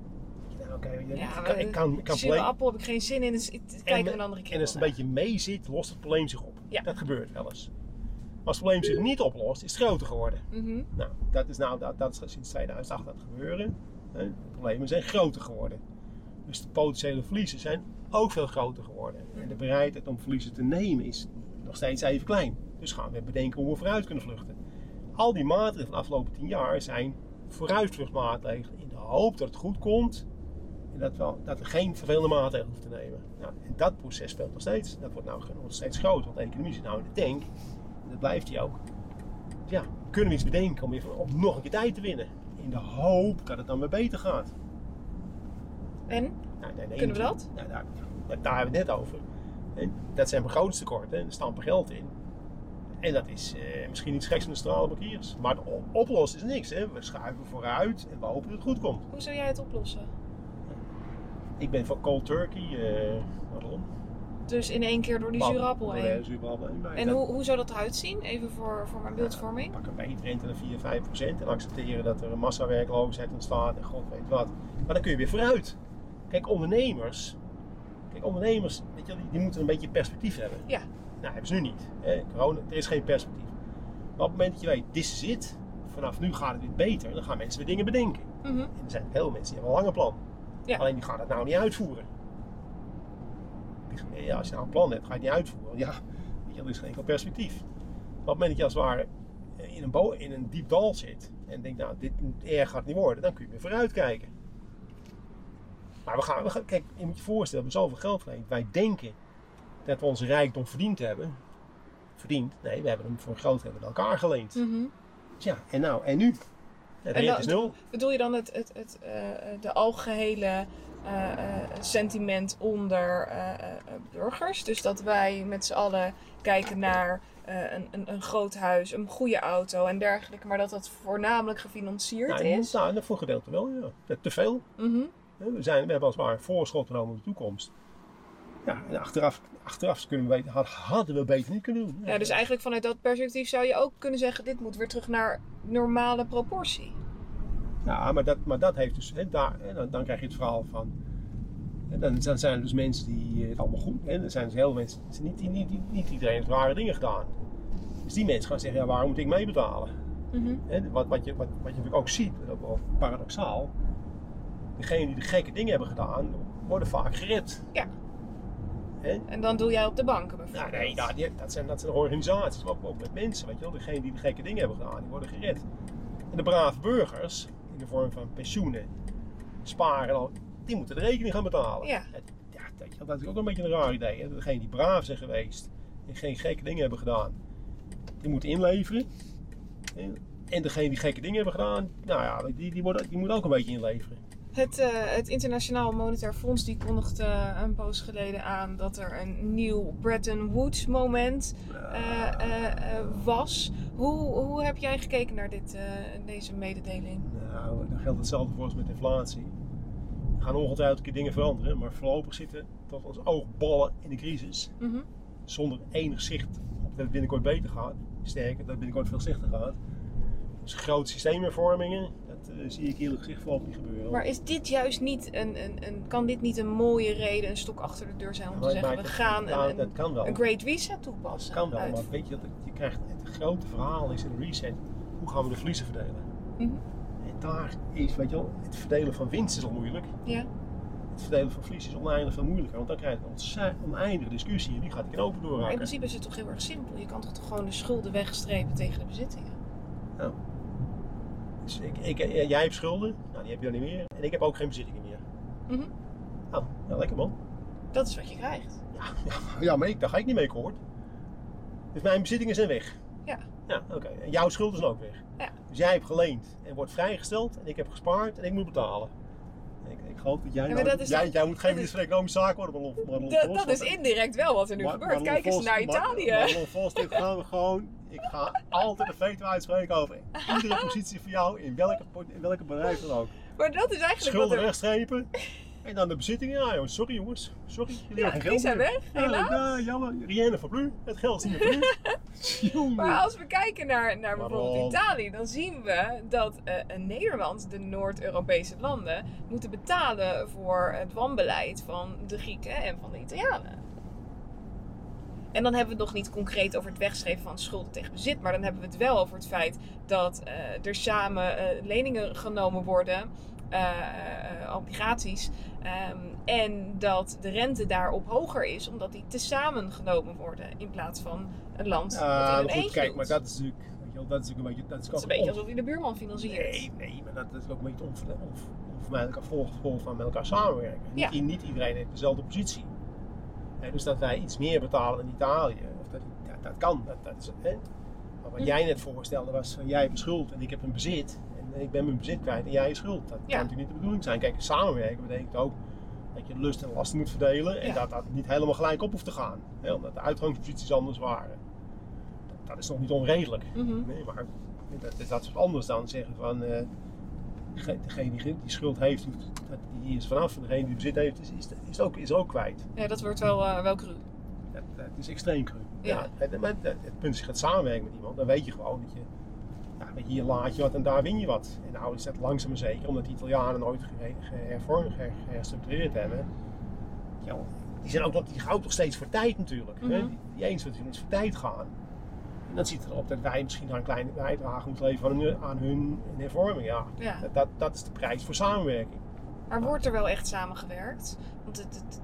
Nou, oké, je- Ja, ik kan, ik kan, ik kan probleem- appel heb ik geen zin in, dus ik- kijken we een andere keer En als het een beetje mee zit, lost het probleem zich op. Ja. Dat gebeurt wel eens. Maar als het probleem zich niet oplost, is het groter geworden. Mhm. Nou, dat is, nou, dat, dat is sinds 2008 aan het gebeuren. De problemen zijn groter geworden. Dus de potentiële verliezen zijn ook veel groter geworden. En de bereidheid om verliezen te nemen is nog steeds even klein. Dus gaan we bedenken hoe we vooruit kunnen vluchten. Al die maatregelen van de afgelopen 10 jaar zijn vooruitvluchtmaatregelen in de hoop dat het goed komt. En dat, wel, dat er geen vervelende maatregelen hoeft te nemen. Nou, en dat proces speelt nog steeds. Dat wordt nou nog steeds groter. Want de economie zit nou in de tank. En dat blijft die ook ja, kunnen we iets bedenken om, nog een keer tijd te winnen. In de hoop dat het dan weer beter gaat. En? Nou, nee, nee, Kunnen we natuurlijk. Nou, daar, daar, daar hebben we het net over. En dat zijn begrotingstekorten. En er stampen geld in. En dat is eh, misschien iets geks van de stralen bankiers. Maar het oplossen is niks. Hè. We schuiven vooruit en we hopen dat het goed komt. Hoe zou jij het oplossen? Ik ben van cold turkey. eh waarom? Dus in één keer door die zure appel heen. zure appel heen. En dat- hoe, hoe zou dat eruit zien? Even voor, voor mijn beeldvorming. Pak een beetrente naar 4, 5 procent en accepteren dat er een massawerkloosheid ontstaat en god weet wat. Maar dan kun je weer vooruit. Kijk, ondernemers, kijk, ondernemers weet je, die, die moeten een beetje perspectief hebben. Ja. Nou, hebben ze nu niet. Hè? Corona, er is geen perspectief. Maar op het moment dat je weet, dit is het, vanaf nu gaat het weer beter, dan gaan mensen weer dingen bedenken. Mhm. En er zijn heel veel mensen die hebben een lange plan. Ja. Alleen die gaan het nou niet uitvoeren. Die- Ja, als je nou een plan hebt, ga je het niet uitvoeren. Ja, weet je, er is geen enkel perspectief. Maar op het moment dat je als het ware in een, bo- in een diep dal zit en denkt, nou, dit erg gaat niet worden, dan kun je weer vooruit kijken. Maar we gaan, we gaan kijk, je moet je voorstellen, we hebben zoveel geld verleend. Wij denken dat we onze rijkdom verdiend hebben. Verdiend? Nee, we hebben hem voor een groot met elkaar geleend. Mhm. Ja, en nou, en nu? Ja, de En dan- is nul. Bedoel je dan het, het, het, eh, de algehele eh, eh, sentiment onder burgers? Dus dat wij met z'n allen kijken naar een, een, een groot huis, een goede auto en dergelijke, maar dat dat voornamelijk gefinancierd Nou, is? nou, voor een gedeelte wel, ja. Ja, Te veel. Mhm. We, zijn, we hebben als het ware voorschot genomen op de toekomst. Ja, en achteraf, achteraf kunnen we weten, had- hadden we beter niet kunnen doen. Ja, dus eigenlijk vanuit dat perspectief zou je ook kunnen zeggen: dit moet weer terug naar normale proportie. Ja, maar dat, maar dat heeft dus, hè, daar, hè, dan, dan krijg je het verhaal van, hè, dan, dan zijn er dus mensen die eh, het allemaal goed, hè, er zijn dus heel veel mensen, niet, niet, niet, niet iedereen heeft rare dingen gedaan. Dus die mensen gaan zeggen, ja, waarom moet ik meebetalen? Mhm. Hè, wat, wat, je, wat, wat je natuurlijk ook ziet, ook wel paradoxaal, degenen die de gekke dingen hebben gedaan, worden vaak gered. Ja. Hè? En dan doe jij op de banken Nou, bijvoorbeeld. nee, ja, die- dat, zijn, dat zijn organisaties, maar ook, met mensen, weet je wel. Degenen die de gekke dingen hebben gedaan, die worden gered. En de brave burgers, in de vorm van pensioenen, sparen, al, die moeten de rekening gaan betalen. Ja. Dat, dat is ook een beetje een raar idee. Hè? Degenen die braaf zijn geweest en geen gekke dingen hebben gedaan, die moeten inleveren. En degenen die gekke dingen hebben gedaan, nou ja, die, die, worden, die moeten ook een beetje inleveren. Het, eh, het Internationaal Monetair Fonds die kondigde een poos geleden aan dat er een nieuw Bretton Woods moment eh, eh, eh, was. Hoe, hoe heb jij gekeken naar dit, eh, deze mededeling? Nou, dan geldt hetzelfde voor ons met inflatie. Er gaan ongetwijfeld een keer dingen veranderen, maar voorlopig zitten tot ons oogballen in de crisis. Mhm. Zonder enig zicht op dat het binnenkort beter gaat. Sterker, dat het binnenkort veel slechter gaat. Dus grote systeemhervormingen, dat eh, zie ik gezegd voorlopig niet gebeuren. Maar is dit juist niet een, een, een, kan dit niet een mooie reden, een stok achter de deur zijn om te zeggen we gaan nou, een, dat een, kan wel. een Great Reset toepassen? Dat kan wel, Uit- maar weet je, dat je krijgt, het grote verhaal is in de reset, hoe gaan we de verliezen verdelen? Mhm. En daar is, weet je wel, het verdelen van winst is al moeilijk. Ja. Het verdelen van verlies is oneindig veel moeilijker, want dan krijg je een oneindige discussie en die gaat de knopen Maar in doorraken. principe is het toch heel erg simpel. Je kan toch toch gewoon de schulden wegstrepen tegen de bezittingen? Dus ik, ik, eh, jij hebt schulden, nou, die heb je dan niet meer. En ik heb ook geen bezittingen meer. Mhm. Nou, ja, lekker man. Dat is wat je krijgt. Ja, ja, ja, maar ik, daar ga ik niet mee akkoord. Dus mijn bezittingen zijn weg. Ja. Ja, oké. En jouw schulden zijn ook weg. Ja. Dus jij hebt geleend en wordt vrijgesteld en ik heb gespaard en ik moet betalen. Ik, ik geloof dat jij, Ja, maar nou- dat is jij, jij moet geen minister van Economische Zaken worden, Marlon, Marlon Dat, dat is indirect wel wat er nu Maar- gebeurt. Kijk eens naar Italië. Marlon Vos, dit gaan we gewoon... Ik ga altijd een veto uitspreken over iedere positie van jou in welke, in welke bedrijf dan ook. Maar dat is eigenlijk Schulden er... wegstrepen. En dan de bezittingen. Ja, jongens, sorry jongens. Sorry. Jullie Ja, hebben geld zijn weg, helaas. Ja, ja, jammer. Rienne van Blu. Het geld is niet meer voor. [laughs] Maar als we kijken naar, naar bijvoorbeeld Waarom? Italië, dan zien we dat een Nederland, de Noord-Europese landen, moeten betalen voor het wanbeleid van de Grieken en van de Italianen. En dan hebben we het nog niet concreet over het wegschrijven van schulden tegen bezit, maar dan hebben we het wel over het feit dat eh, er samen eh, leningen genomen worden, eh, eh, obligaties, ehm, en dat de rente daarop hoger is, omdat die tezamen genomen worden in plaats van een land dat in een maar goed, kijk, doet. maar dat is natuurlijk... Dat is een beetje... Dat is, Dat is een beetje alsof je de buurman financiert. Nee, nee, maar dat is ook een beetje onver- onver- onvermijdelijk gevolg gevolg van met elkaar samenwerken. Ja. Niet, niet iedereen heeft dezelfde positie. Dus dat wij iets meer betalen dan Italië, of dat, dat, dat kan. Dat, dat is, hè. Maar wat jij net voorstelde was, van, jij hebt een schuld en ik heb een bezit. En ik ben mijn bezit kwijt en jij je schuld. Dat Ja. kan natuurlijk niet de bedoeling zijn. Kijk, samenwerken betekent ook dat je lust en lasten moet verdelen. En Ja. dat dat niet helemaal gelijk op hoeft te gaan. Hè, omdat de uitgangsposities anders waren. Dat, dat is nog niet onredelijk. Mhm. Nee, maar dat, dat is wat anders dan zeggen van eh, degene die, die schuld heeft, die, die is vanaf. En degene die bezit heeft, is, is, is, ook, is ook kwijt. Ja, dat wordt wel, eh, wel cru. Dat is extreem cru. Ja. het, het, het punt is, je gaat samenwerken met iemand, dan weet je gewoon dat je, ja, weet je, hier laat je wat en daar win je wat. En nou is dat langzaam maar zeker, omdat de Italianen nooit gehervormd, ge- geherstructureerd hebben. Ja, die zijn ook nog, die ook nog steeds voor tijd natuurlijk. hè. Mhm. Die, die eens wat voor tijd gaan. En dan ziet erop dat wij misschien een kleine bijdrage moeten leveren aan hun, hervorming. Ja, Ja. dat, dat, dat is de prijs voor samenwerking. Maar wordt er wel echt samengewerkt? Want het, het-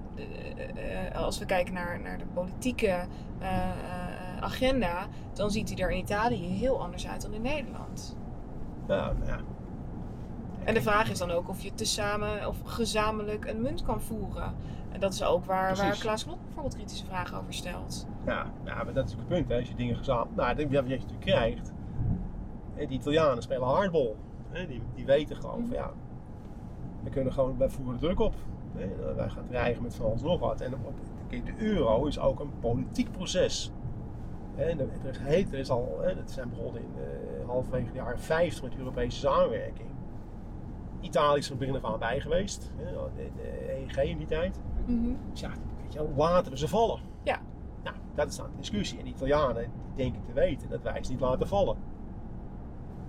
eh, als we kijken naar, naar de politieke eh, eh, agenda, dan ziet die er in Italië heel anders uit dan in Nederland. Ja, nou ja. En de vraag is dan ook of je tezamen of gezamenlijk een munt kan voeren. En dat is ook waar, waar. Klaas Knot bijvoorbeeld kritische vragen over stelt. Ja, ja, maar dat is ook het punt. Hè. Als je dingen gezamenlijk... Nou, dat- wat je natuurlijk krijgt... Die Italianen spelen hardball. Hè. Die, die weten gewoon van ja... We kunnen gewoon... Wij voeren druk op. Hè. Wij gaan dreigen met van alles nog wat. En op, de euro is ook een politiek proces. En Er is, heet, er is al... Dat zijn begonnen in eh, halverwege de jaren 50 met Europese samenwerking. Italië is er van begin af aan bij geweest. Hè. De, de EEG in die tijd. Dus ja, weet je wel, laten ze vallen. Ja. Nou, dat is dan de discussie. En de Italianen die denken te weten dat wij ze niet laten vallen.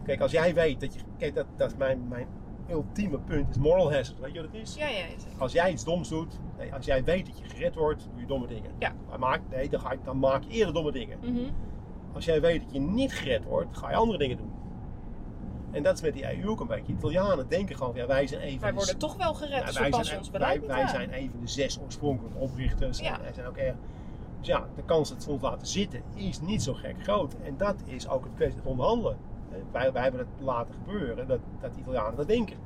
Kijk, als jij weet dat je. Kijk, dat, dat is mijn, mijn ultieme punt, is moral hazard. Weet je wat het is? Ja, ja, zeker. Als jij iets doms doet, nee, als jij weet dat je gered wordt, doe je domme dingen. Ja. Maar maak, nee, dan, ga je, dan maak je eerder domme dingen. Mhm. Als jij weet dat je niet gered wordt, ga je andere dingen doen. En dat is met die EU ook een beetje. Italianen denken gewoon, ja, wij zijn even... Wij de- worden toch wel gered ja, als wij passen zijn, ons wij, zijn een van de zes oorspronkelijke oprichters. Ja. En wij zijn ook erg... Dus ja, de kans dat ze ons laten zitten is niet zo gek groot. En dat is ook het kwestie van onderhandelen. Eh, Wij, wij hebben het laten gebeuren, dat, dat de Italianen dat denken.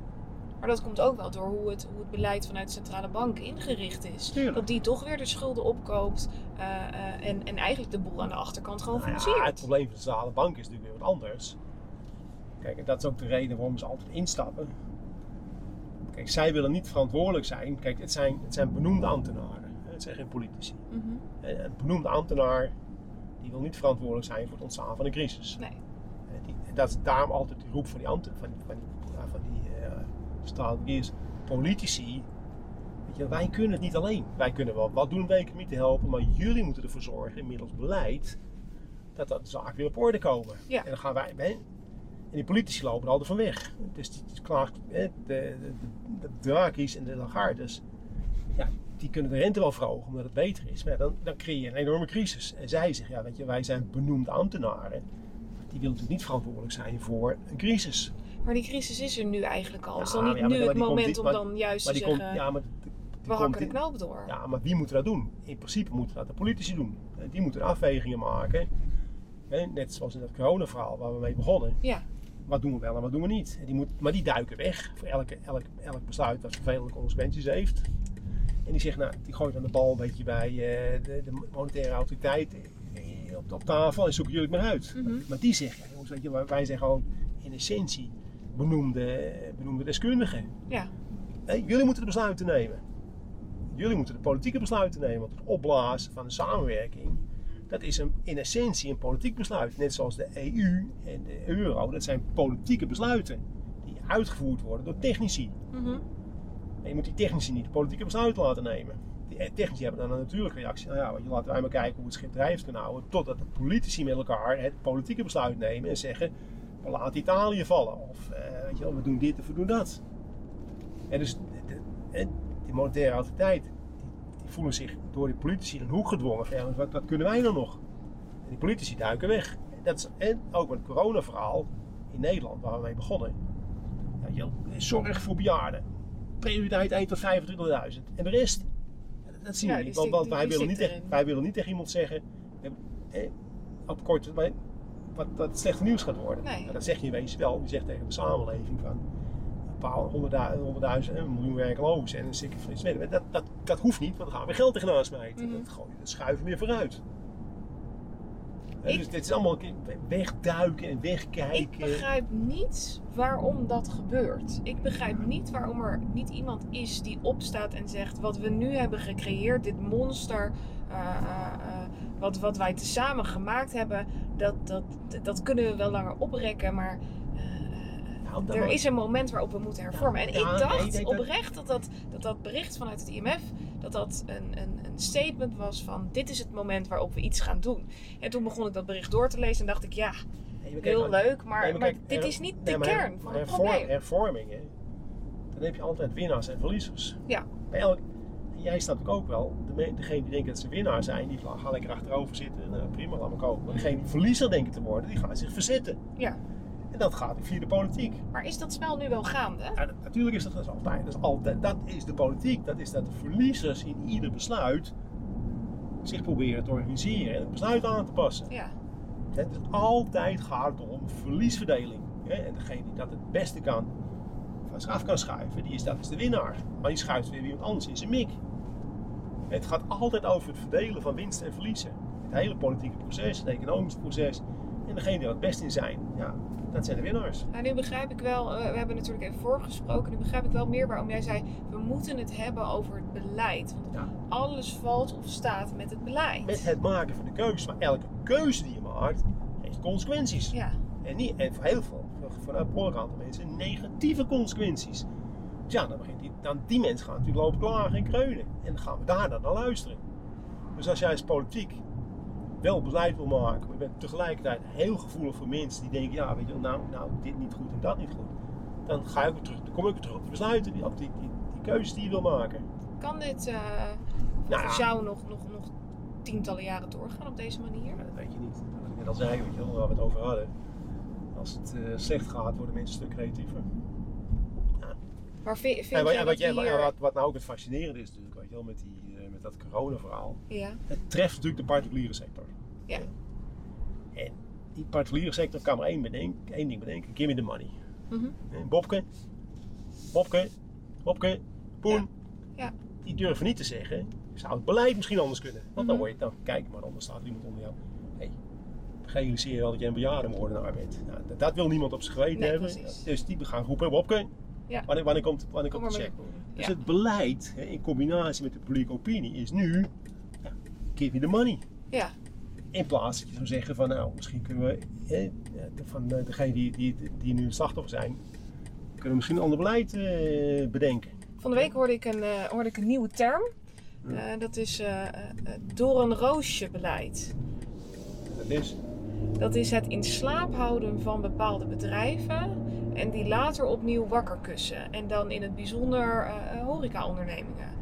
Maar dat komt ook wel door hoe het, hoe het beleid vanuit de centrale bank ingericht is. Tuurlijk. Dat die toch weer de schulden opkoopt eh, eh, en, en eigenlijk de boel aan de achterkant gewoon Nou ja, financiert. het probleem van de centrale bank is natuurlijk weer wat anders. Kijk, dat is ook de reden waarom ze altijd instappen. Kijk, zij willen niet verantwoordelijk zijn. Kijk, het zijn, het zijn benoemde ambtenaren. Het zijn geen politici. Mhm. En een benoemde ambtenaar die wil niet verantwoordelijk zijn voor het ontstaan van een crisis. Nee. En die, en dat is daarom altijd de roep van die, ambten, van, die- van die, van die eh, politici. Weet je, wij kunnen het niet alleen. Wij kunnen wel wat doen om de economie te helpen, maar jullie moeten ervoor zorgen, inmiddels beleid, dat dat de zaken weer op orde komen. Ja. En dan gaan wij, en die politici lopen er altijd van weg. Dus die, klaagt, de, de, de, en de Lagardes, ja, die kunnen de rente wel verhogen omdat het beter is. Maar dan, dan creëer je een enorme crisis. En zij zeggen, ja, weet je, wij zijn benoemde ambtenaren. Die willen natuurlijk niet verantwoordelijk zijn voor een crisis. Maar die crisis is er nu eigenlijk al. is dan niet ja, nu het moment om maar- dan juist te komt, zeggen, ja, maar we hakken de knoop door. Ja, maar wie moet dat doen? In principe moeten dat de politici doen. Eh, Die moeten afwegingen maken. Net zoals in dat corona-verhaal waar we mee begonnen. Ja. Wat doen we wel en wat doen we niet? En die moet, maar die duiken weg voor elke, elk, elk besluit dat vervelende consequenties heeft. En die zegt, nou, die gooit dan de bal een beetje bij eh, de, de monetaire autoriteit eh, op, op tafel en zoeken jullie het maar uit. Mhm. Maar die zegt, ja, jongens, weet je, wij- wij zijn gewoon in essentie benoemde, benoemde deskundigen. Ja. Nee, jullie moeten de besluiten nemen. Jullie moeten de politieke besluiten nemen. Want het opblazen van de samenwerking, dat is een, in essentie een politiek besluit. Net zoals de EU en de euro, dat zijn politieke besluiten. Die uitgevoerd worden door technici. Mhm. En je moet die technici niet de politieke besluiten laten nemen. Die eh, technici hebben dan een natuurlijke reactie. Nou ja, weet je, laten wij maar kijken hoe het schip drijft houden. Totdat de politici met elkaar het politieke besluit nemen en zeggen: we laten Italië vallen. Of eh, weet je wel, we doen dit of we doen dat. En dus de, de, die monetaire autoriteit, voelen zich door die politici in een hoek gedwongen. Van, ja, wat, wat kunnen wij nou nog? En die politici duiken weg. Dat is, en ook met het coronaverhaal in Nederland, waar we mee begonnen. Ja, zorg voor bejaarden. Prioriteit 1 tot 25.000. En de rest, dat zien we niet. Want, stikt- want die- wij, die willen niet tegen, wij willen niet tegen iemand zeggen, eh, op korte termijn, wat, wat het slechte nieuws gaat worden. Nee. Ja, dat zeg je in wezen wel. Je zegt tegen de samenleving van paar honderdduizend, honderdduizend een miljoen werklozen en een fris midden. Dat, dat, dat hoeft niet, want dan gaan we geld tegenaan smijten. Mhm. Dat, dat schuiven we weer vooruit. Ik- dus dit is allemaal wegduiken en wegkijken. Ik begrijp niet waarom dat gebeurt. Ik begrijp niet waarom er niet iemand is die opstaat en zegt: wat we nu hebben gecreëerd, dit monster, eh, eh, eh, wat, wat wij tezamen gemaakt hebben, dat, dat, dat kunnen we wel langer oprekken, maar. Eh, er is een moment waarop we moeten hervormen. En ik dacht oprecht dat dat, dat dat bericht vanuit het IMF, dat dat een, een, een statement was van dit is het moment waarop we iets gaan doen. En toen begon ik dat bericht door te lezen en dacht ik ja, heel leuk, maar, nee, maar maar kijk, dit her- is niet de nee, kern van het hervorm- probleem. Hervormingen, dan heb je altijd winnaars en verliezers. Ja. Bij elk, jij snapt ook ook wel, de, me- degene die denken dat ze winnaar zijn, die gaan lekker achterover zitten. Nou, prima, laat maar kopen. Maar degene die verliezer denken te worden, die gaan zich verzetten. Ja. En dat gaat via de politiek. Maar is dat spel nu wel gaande? Ja, natuurlijk is dat, dat is altijd, dat is altijd. Dat is de politiek. Dat is dat de verliezers in ieder besluit zich proberen te organiseren en het besluit aan te passen. Ja. Het is altijd gaat om verliesverdeling. Hè? En degene die dat het beste kan, van zich af kan schuiven, die is, dat is de winnaar. Maar die schuift weer iemand anders in zijn mik. Het gaat altijd over het verdelen van winst en verliezen. Het hele politieke proces, het economische proces. En degene die er het best in zijn, ja, dat zijn de winnaars. Nou, nu begrijp ik wel, eh, we hebben natuurlijk even voorgesproken, nu begrijp ik wel meer waarom jij zei, we moeten het hebben over het beleid. Want Ja. alles valt of staat met het beleid. Met het maken van de keuze. Maar elke keuze die je maakt, heeft consequenties. Ja. En, niet, en voor heel veel, voor, voor een behoorlijk aantal mensen, negatieve consequenties. Dus ja, dan, begint die, dan die mensen gaan natuurlijk lopen klagen en kreunen. En dan gaan we daar dan naar luisteren. Dus als jij als politiek wel beleid wil maken, maar je bent tegelijkertijd heel gevoelig voor mensen die denken, ja, weet je wel, nou, nou, dit niet goed en dat niet goed. Dan ga weer terug, dan kom ik weer terug op die besluiten, die, op die, die, die keuzes die je wil maken. Kan dit volgens ja. jou nog, nog, nog tientallen jaren doorgaan op deze manier? Dat weet je niet. Wat ik net al zei, weet je wel, waar we het over hadden. als het eh, slecht gaat, worden mensen een stuk creatiever. Maar vind, vind En wat, en wat, dat jij- hier... wat, wat nou ook het fascinerende is natuurlijk, weet je wel, met, die, eh, met dat corona-verhaal. Ja, Het treft natuurlijk de particuliere sector. Ja. En die particuliere sector kan maar één, bedenken, één ding bedenken: give me the money. Mhm. En Bobke, Bobke, Bobke, Poen. Ja. Ja. Die durven niet te zeggen, zou het beleid misschien anders kunnen? Want dan Mhm. word je dan, kijk maar, anders staat er iemand onder jou. Hé, realiseer je wel dat jij een bejaardenmoordenaar bent. Nou, dat, dat wil niemand op zijn geweten Nee, hebben. precies. Dus die gaan roepen, Bobke, Ja. wanneer, wanneer komt, wanneer kom komt maar de check? Dus Ja. het beleid hè, in combinatie met de publieke opinie is nu, ja, give me the money. Ja, In plaats dat je zou zeggen van nou, misschien kunnen we hè, van eh, degene die, die, die nu slachtoffer zijn, kunnen we misschien een ander beleid eh, bedenken. van de week hoorde ik een, eh, hoorde ik een nieuwe term. Ja. Eh, dat is eh, eh, door een roosje beleid. Dat is, Dat is het in slaap houden van bepaalde bedrijven en die later opnieuw wakker kussen. En dan in het bijzonder eh horeca-ondernemingen.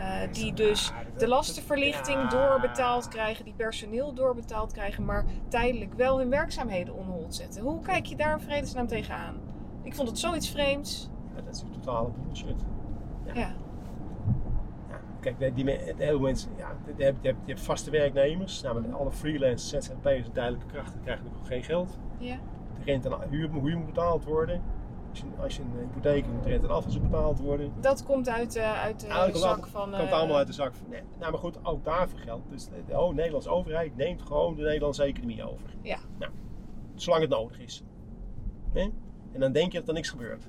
Eh, die dus de lastenverlichting doorbetaald krijgen, die personeel doorbetaald krijgen, maar tijdelijk wel hun werkzaamheden on hold zetten. Hoe kijk je daar in vredesnaam tegenaan? Ik vond het zoiets vreemds. ja, dat is een totale bullshit. Ja. Ja, Ja, kijk, die, heel mensen, ja, je hebt, je hebt, vaste werknemers, nou, met alle freelancers, ZZP'ers en tijdelijke krachten krijgen natuurlijk geen geld. ja, De rente en huur, huur moet betaald worden. Als je, als je een hypotheek hebt, moet rente en betaald worden. dat komt uit, eh, uit de Eigenlijk zak allemaal- van. komt eh, allemaal uit de zak. van- Nee, nou, maar goed, ook daarvoor geldt. Dus de, oh, Nederlandse overheid neemt gewoon de Nederlandse economie over. Ja. Nou, zolang het nodig is. Hè? En dan denk je dat er niks gebeurt.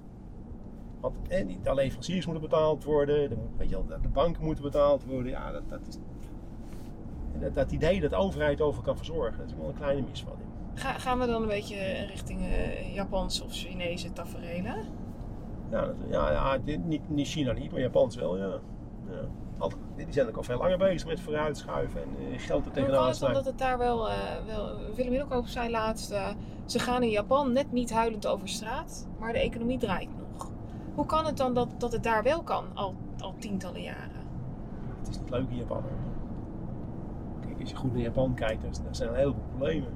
Want die- de leveranciers moeten betaald worden, de, weet je wel, de banken moeten betaald worden. Ja, dat, dat is. Dat, dat idee dat de overheid over kan verzorgen, dat is wel een kleine misvatting. Ga, gaan we dan een beetje richting eh Japans of Chinese tafereelen? Ja, dat, ja, ja dit- niet, niet China niet, maar Japans wel, ja. ja. Al- Die zijn ook al veel langer bezig met vooruitschuiven en eh, geld er tegenaan het dan snijden. dat het daar wel, eh, wel Willem Middelkoop zei laatst, ze gaan in Japan net niet huilend over straat, maar de economie draait nog. Hoe kan het dan dat, dat het daar wel kan, al, al tientallen jaren? Het is niet leuk in Japan. hoor. Kijk, als je goed naar Japan kijkt, dan zijn er een heleboel problemen.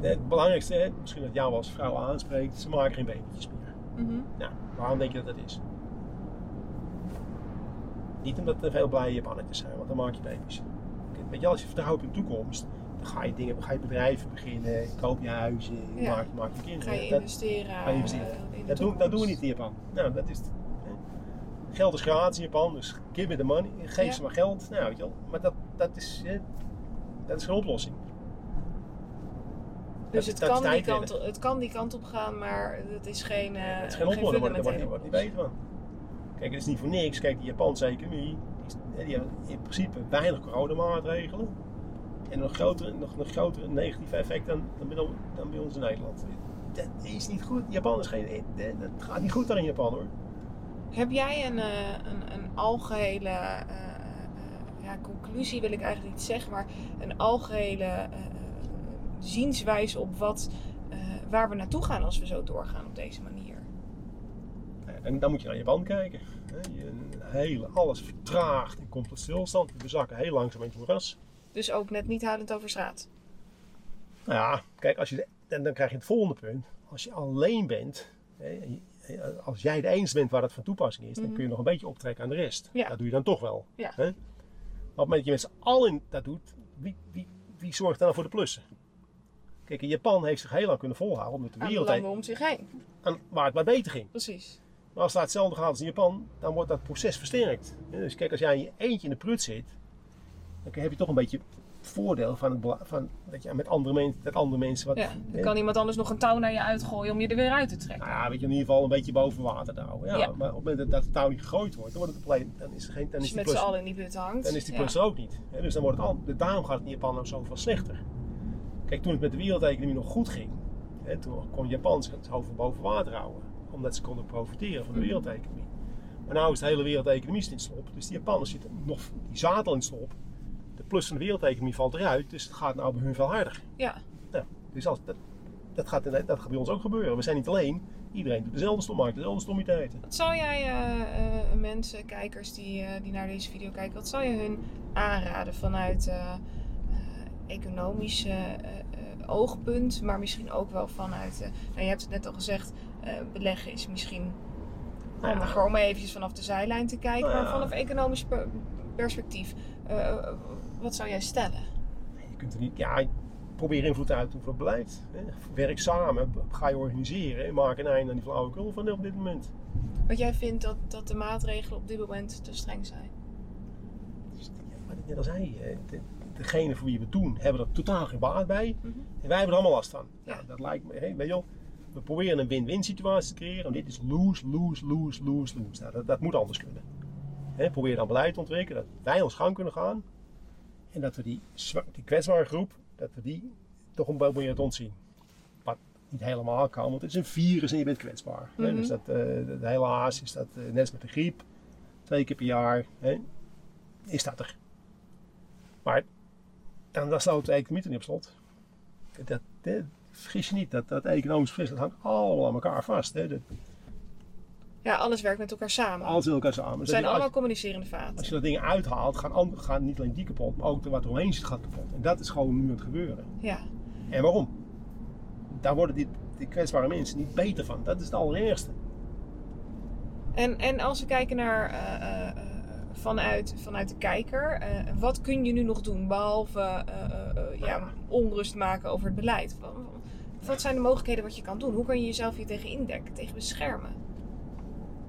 Het belangrijkste, hè, misschien dat jou als vrouw aanspreekt, ze maken geen babytjes meer. Mhm. Nou, waarom denk je dat dat is? Niet omdat er veel blije Japannetjes zijn, want dan maak je baby's. Weet je, als je vertrouwt in de toekomst, dan ga je dingen, ga je bedrijven beginnen, koop je huizen, Ja. maak, je maakt je kinderen. Ga je Dat- investeren? ga je investeren. eh, in dat, doen, dat doen we niet in Japan. Nou, dat is hè. Geld is gratis in Japan, dus give me the money. Geef Ja. ze maar geld. Nou, weet je wel. Maar dat, dat, is, hè, dat is geen oplossing. Dus het, kan die kant, winnen. het kan die kant op gaan, maar het is geen, eh het is geen oplossing, daar wordt, niet beter van. Kijk, het is niet voor niks. Kijk, die Japanse economie, die, die hebben in principe weinig coronamaatregelen. En nog grotere, nog, nog grotere negatieve effect dan, dan, bij, dan bij ons in Nederland. Dat is niet goed. Japan is geen, dat gaat niet goed daar in Japan hoor. Heb jij een, eh, een, een algehele eh, eh, ja, conclusie, wil ik eigenlijk niet zeggen, maar een algehele eh, eh, zienswijze op wat, eh, waar we naartoe gaan als we zo doorgaan op deze manier? En dan moet je naar Japan kijken. Hè, Je, hele, alles vertraagt en komt tot stilstand. We zakken heel langzaam in het moeras. Dus ook net niet huilend over straat. Nou ja, kijk, als je, de- en dan krijg je het volgende punt. Als je alleen bent, je- als jij de eens bent waar dat van toepassing is, dan Mhm. kun je nog een beetje optrekken aan de rest. Ja. Dat doe je dan toch wel. Ja. Hè? Maar op het moment dat je met z'n allen dat doet, wie, wie, wie zorgt dan voor de plussen? Kijk, in Japan heeft zich heel lang kunnen volhouden omdat de Aan de wereld landen om zich heen. aan, waar het maar beter ging. Precies. Maar als dat hetzelfde gaat als in Japan, dan wordt dat proces versterkt. Dus kijk, als jij in je eentje in de prut zit, dan heb je toch een beetje voordeel van, het, van dat je met andere mensen, dat andere mensen wat. Ja, dan hè, kan iemand anders nog een touw naar je uitgooien om je er weer uit te trekken. nou ja, weet je, in ieder geval een beetje boven water te houden. Ja, Ja. Maar op het moment dat het touw niet gegooid wordt, dan wordt het probleem, dan is er geen, dan Als is je die met z'n allen in die put hangt. dan is die Ja. plus er ook niet. Hè, dus dan wordt het al, daarom gaat het in Japan ook zoveel slechter. Kijk, toen het met de wereldeconomie nog goed ging, hè, toen kon Japan het hoofd boven water houden, omdat ze konden profiteren van de Mhm. wereldeconomie. Maar nu is de hele wereldeconomie in slop, dus die Japanners zitten nog, die zaten al in slop. De plus van de wereldeconomie valt eruit, dus het gaat nou bij hun veel harder. Ja, Dus als, dat, dat, gaat, dat gaat bij ons ook gebeuren. We zijn niet alleen. Iedereen doet dezelfde stom, maakt dezelfde stommiteiten. Wat zou jij eh, eh, mensen, kijkers die, eh, die naar deze video kijken, wat zou je hun aanraden vanuit eh, eh, economische eh, oogpunt, maar misschien ook wel vanuit. eh, nou, je hebt het net al gezegd, beleggen is misschien Nou ja. handiger om even vanaf de zijlijn te kijken, Nou ja. maar vanaf economisch per- perspectief, wat zou jij stellen? Je kunt er niet, ja, probeer invloed uit te oefenen op beleid. Hè. Werk samen, ga je organiseren en maak een einde aan die flauwekul van op dit moment. Want jij vindt dat, dat de maatregelen op dit moment te streng zijn. Ja, ik net al zei, hè, de, degene voor wie we het doen, hebben er totaal geen baat bij. Mhm. En wij hebben er allemaal last van. Ja. Nou, dat lijkt me, hè, weet je wel, we proberen een win-win situatie te creëren. En dit is lose, lose, lose, lose, lose. Nou, dat, dat moet anders kunnen. Probeer dan beleid te ontwikkelen, dat wij ons gang kunnen gaan. En dat we die, die kwetsbare groep, dat we die toch een proberen te ontzien. Wat niet helemaal kan, want het is een virus en je bent kwetsbaar. Mhm. Dus dat, eh, de helaas is dat eh, net als met de griep, twee keer per jaar, is dat er. Maar dan, dan sloot de economie niet op slot. Dat, dat, vergis je niet, dat, dat economisch proces dat hangt allemaal aan elkaar vast. Hè. Dat, Ja, alles werkt met elkaar samen. alles in elkaar samen. Het zijn als- allemaal communicerende vaten. Als je dat dingen uithaalt, gaan, andere- gaan niet alleen die kapot, maar ook de wat eromheen zit gaat kapot. En dat is gewoon nu aan het gebeuren. Ja. En waarom? Daar worden die, die kwetsbare mensen niet beter van. Dat is het allereerste. En, en als we kijken naar eh, eh, eh, vanuit, vanuit de kijker, eh, wat kun je nu nog doen behalve eh, eh, ja, onrust maken over het beleid? Wat, wat zijn de mogelijkheden wat je kan doen? Hoe kan je jezelf hier tegen indekken, tegen beschermen?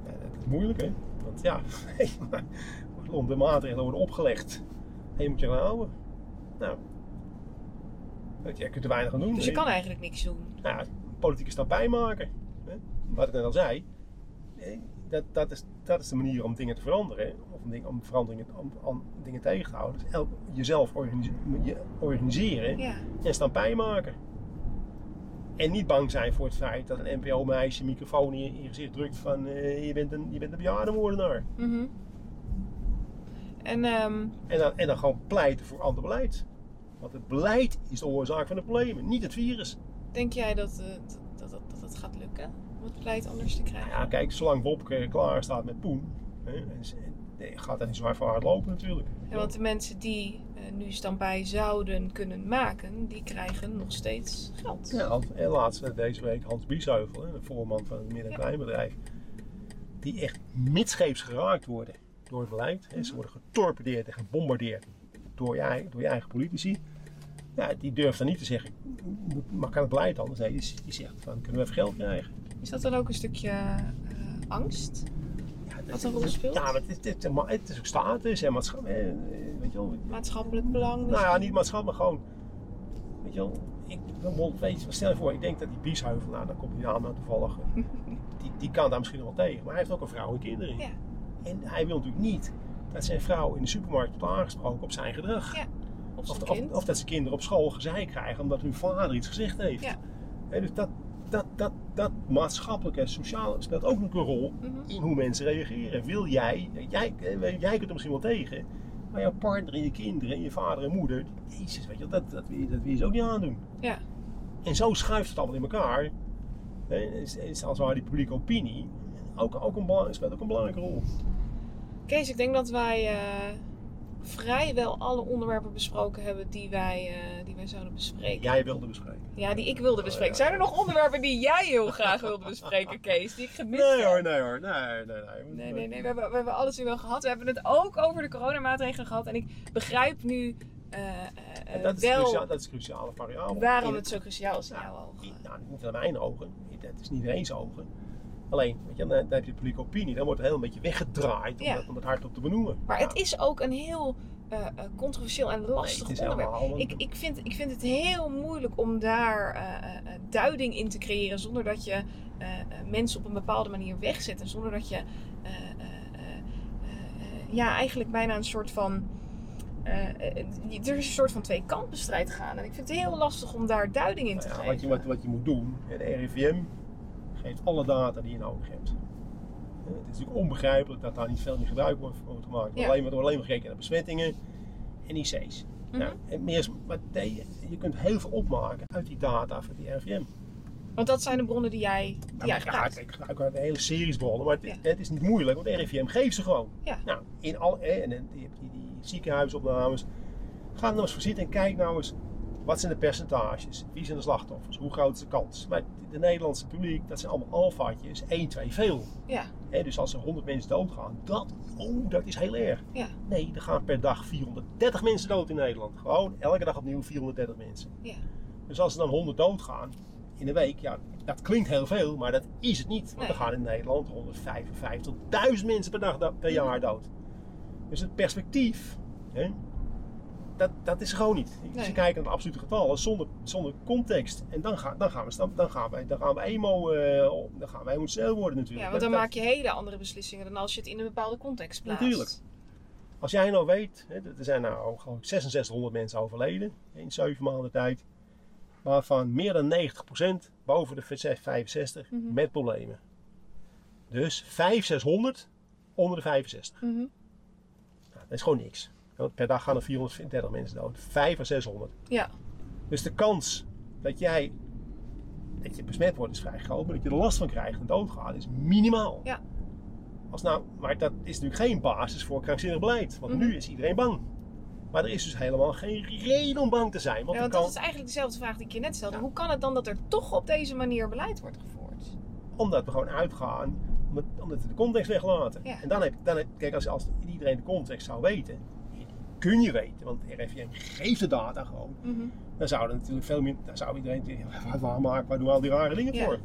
Ja, dat is moeilijk, hè? Want ja, [laughs] de maatregelen worden opgelegd. En je moet je eraan houden. Nou, je, kunt er weinig aan doen. Dus je kan eigenlijk niks doen. nou, politieke stap bijmaken. Hè? Wat ik net al zei, dat, dat, is, dat is de manier om dingen te veranderen. Om, dingen, om veranderingen om, om dingen tegen te houden. Dus elk, jezelf organise- je organiseren Ja. en stap bijmaken. En niet bang zijn voor het feit dat een NPO-meisje microfoon in je, in je gezicht drukt van eh, je, bent een, je bent een bejaardenmoordenaar. Mhm. En ehm, En dan, en dan gewoon pleiten voor ander beleid. Want het beleid is de oorzaak van de problemen, niet het virus. denk jij dat, eh, dat, dat, dat, het gaat lukken om het beleid anders te krijgen? Ja, kijk, zolang Wopke klaar staat met Poen, hè, en nee, gaat dat niet zo hard voor hard lopen natuurlijk. Ja, want de mensen die eh, nu standbij zouden kunnen maken, die krijgen nog steeds geld. Ja, en laatst eh, deze week Hans Biesheuvel, hè, de voorman van het midden- en kleinbedrijf, die echt midscheeps geraakt worden door het beleid. Hè. Ze worden getorpedeerd en gebombardeerd door je, eigen- door je eigen politici. Ja, die durft dan niet te zeggen, maar kan het beleid anders? Nee, die, die zegt van, kunnen we even geld krijgen? Is dat dan ook een stukje eh, angst? Ja, dat- een rol speelt? Ja, maar het, is- het, is- het is ook status en maatschappij. hè, Weet je wel, Maatschappelijk belang? Nou ja, niet maatschappelijk, maar gewoon. Weet je wel, ik, weet je, stel je voor, ik denk dat die Biesheuvel, nou dan komt die naam nou toevallig, [laughs] die, die kan daar misschien wel tegen, maar hij heeft ook een vrouw en kinderen. Ja. En hij wil natuurlijk niet dat zijn vrouw in de supermarkt wordt aangesproken op zijn gedrag. Ja, Of Of, zijn of, kind? of dat zijn kinderen op school gezeik krijgen omdat hun vader iets gezegd heeft. Ja. Dus dat, dat, dat, dat maatschappelijke en sociale speelt ook nog een rol Mhm. in hoe mensen reageren. Wil jij, jij, jij kunt er misschien wel tegen, maar jouw partner en je kinderen en je vader en moeder, jezus, weet je, dat, dat, wil je, dat wil je ze ook niet aandoen. Ja. En zo schuift het allemaal in elkaar. Hè, Is, is als ware die publieke opinie ook, ook een, speelt ook een belangrijke rol. Kees, ik denk dat wij eh, vrijwel alle onderwerpen besproken hebben die wij, eh, die wij zouden bespreken. Jij wilde bespreken. Ja, die ik wilde bespreken. Zijn er nog onderwerpen die jij heel graag wilde bespreken, Kees? Die ik gemist Nee heb? hoor, nee hoor, nee, nee, nee. Nee, nee, nee. We hebben, we hebben alles nu wel gehad. We hebben het ook over de coronamaatregelen gehad. En ik begrijp nu eh, eh, En dat is, wel cruciaal, dat is cruciale variabele. waarom In- het zo cruciaal is in Nou, jouw ogen. in- nou, niet aan mijn ogen, dat is niet iedereen's ogen. Alleen, weet je, dan, dan heb je de publieke opinie, dan wordt het heel een beetje weggedraaid om, Ja. dat, om het hardop te benoemen. Maar Ja, het is ook een heel eh, eh, controversieel en lastig het onderwerp. Ik, ik, vind, ik vind het heel moeilijk om daar eh, eh, eh, duiding in te creëren zonder dat je eh, eh, mensen op een bepaalde manier wegzet. En zonder dat je eh, eh, eh, eh, eh, ja, eigenlijk bijna een soort van. eh, eh, er is een soort van twee kanten strijd gaan. En ik vind het heel lastig om daar duiding in te Nou ja, geven. wat, je, wat, wat je moet doen, de RIVM geeft alle data die je nodig hebt. Eh, Het is natuurlijk onbegrijpelijk dat daar niet veel meer gebruik wordt wordt gemaakt. Ja. Alleen, wordt alleen maar gekeken naar besmettingen en IC's. Mhm. Nou, en meer, maar je kunt heel veel opmaken uit die data van die RIVM. Want dat zijn de bronnen die jij, die Ja, jij maar ja, gebruikt. ik gebruik een hele series bronnen, maar het, Ja. het is niet moeilijk, want RIVM geeft ze gewoon. Ja. Nou, in al, en hebt die, die ziekenhuisopnames. Ga nou eens voor zitten en kijk nou eens Wat zijn de percentages? Wie zijn de slachtoffers? Hoe groot is de kans? Maar de Nederlandse publiek, dat zijn allemaal alfaatjes. 1, 2, veel. Ja, dus als er 100 mensen doodgaan, dat, oh, dat is heel erg. ja, Nee, er gaan per dag 430 mensen dood in Nederland. Gewoon elke dag opnieuw 430 mensen. ja. Dus als er dan 100 doodgaan in een week, ja, dat klinkt heel veel, maar dat is het niet. Want Nee. er gaan in Nederland 155.000 mensen per dag per jaar dood. Dus het perspectief, dat, dat is gewoon niet. Nee. Ze kijken naar de absolute getallen zonder, zonder context. En dan, gaan dan, gaan we, dan, gaan wij, dan gaan we emo, op- dan gaan wij emotioneel worden natuurlijk. Ja, want dan Dat- maak je hele andere beslissingen dan als je het in een bepaalde context plaatst. Natuurlijk. Als jij nou weet, hè, er zijn nou geloof ik 6600 mensen overleden in 7 maanden tijd. Waarvan meer dan 90% boven de 65 Mhm. met problemen. Dus 500, 600 onder de 65. Mhm. Nou, dat is gewoon niks. Want per dag gaan er 430 mensen dood. 5 à 600. Ja, Dus de kans dat jij dat je besmet wordt is vrij groot. Maar dat je er last van krijgt en doodgaat is minimaal. Ja. Als nou, maar dat is natuurlijk geen basis voor krankzinnig beleid. Want Mhm. nu is iedereen bang. Maar er is dus helemaal geen reden om bang te zijn. Want ja kan, dat is eigenlijk dezelfde vraag die ik je net stelde. Ja. Hoe kan het dan dat er toch op deze manier beleid wordt gevoerd? Omdat we gewoon uitgaan, omdat, omdat we de context weglaten. Ja. En dan heb, dan heb kijk, als, als iedereen de context zou weten, kun je weten, want RIVM geeft de data gewoon. Mhm. Dan zou er natuurlijk veel meer, dan zou iedereen zeggen, waar, maken, waar doen we al die rare dingen Ja. voor?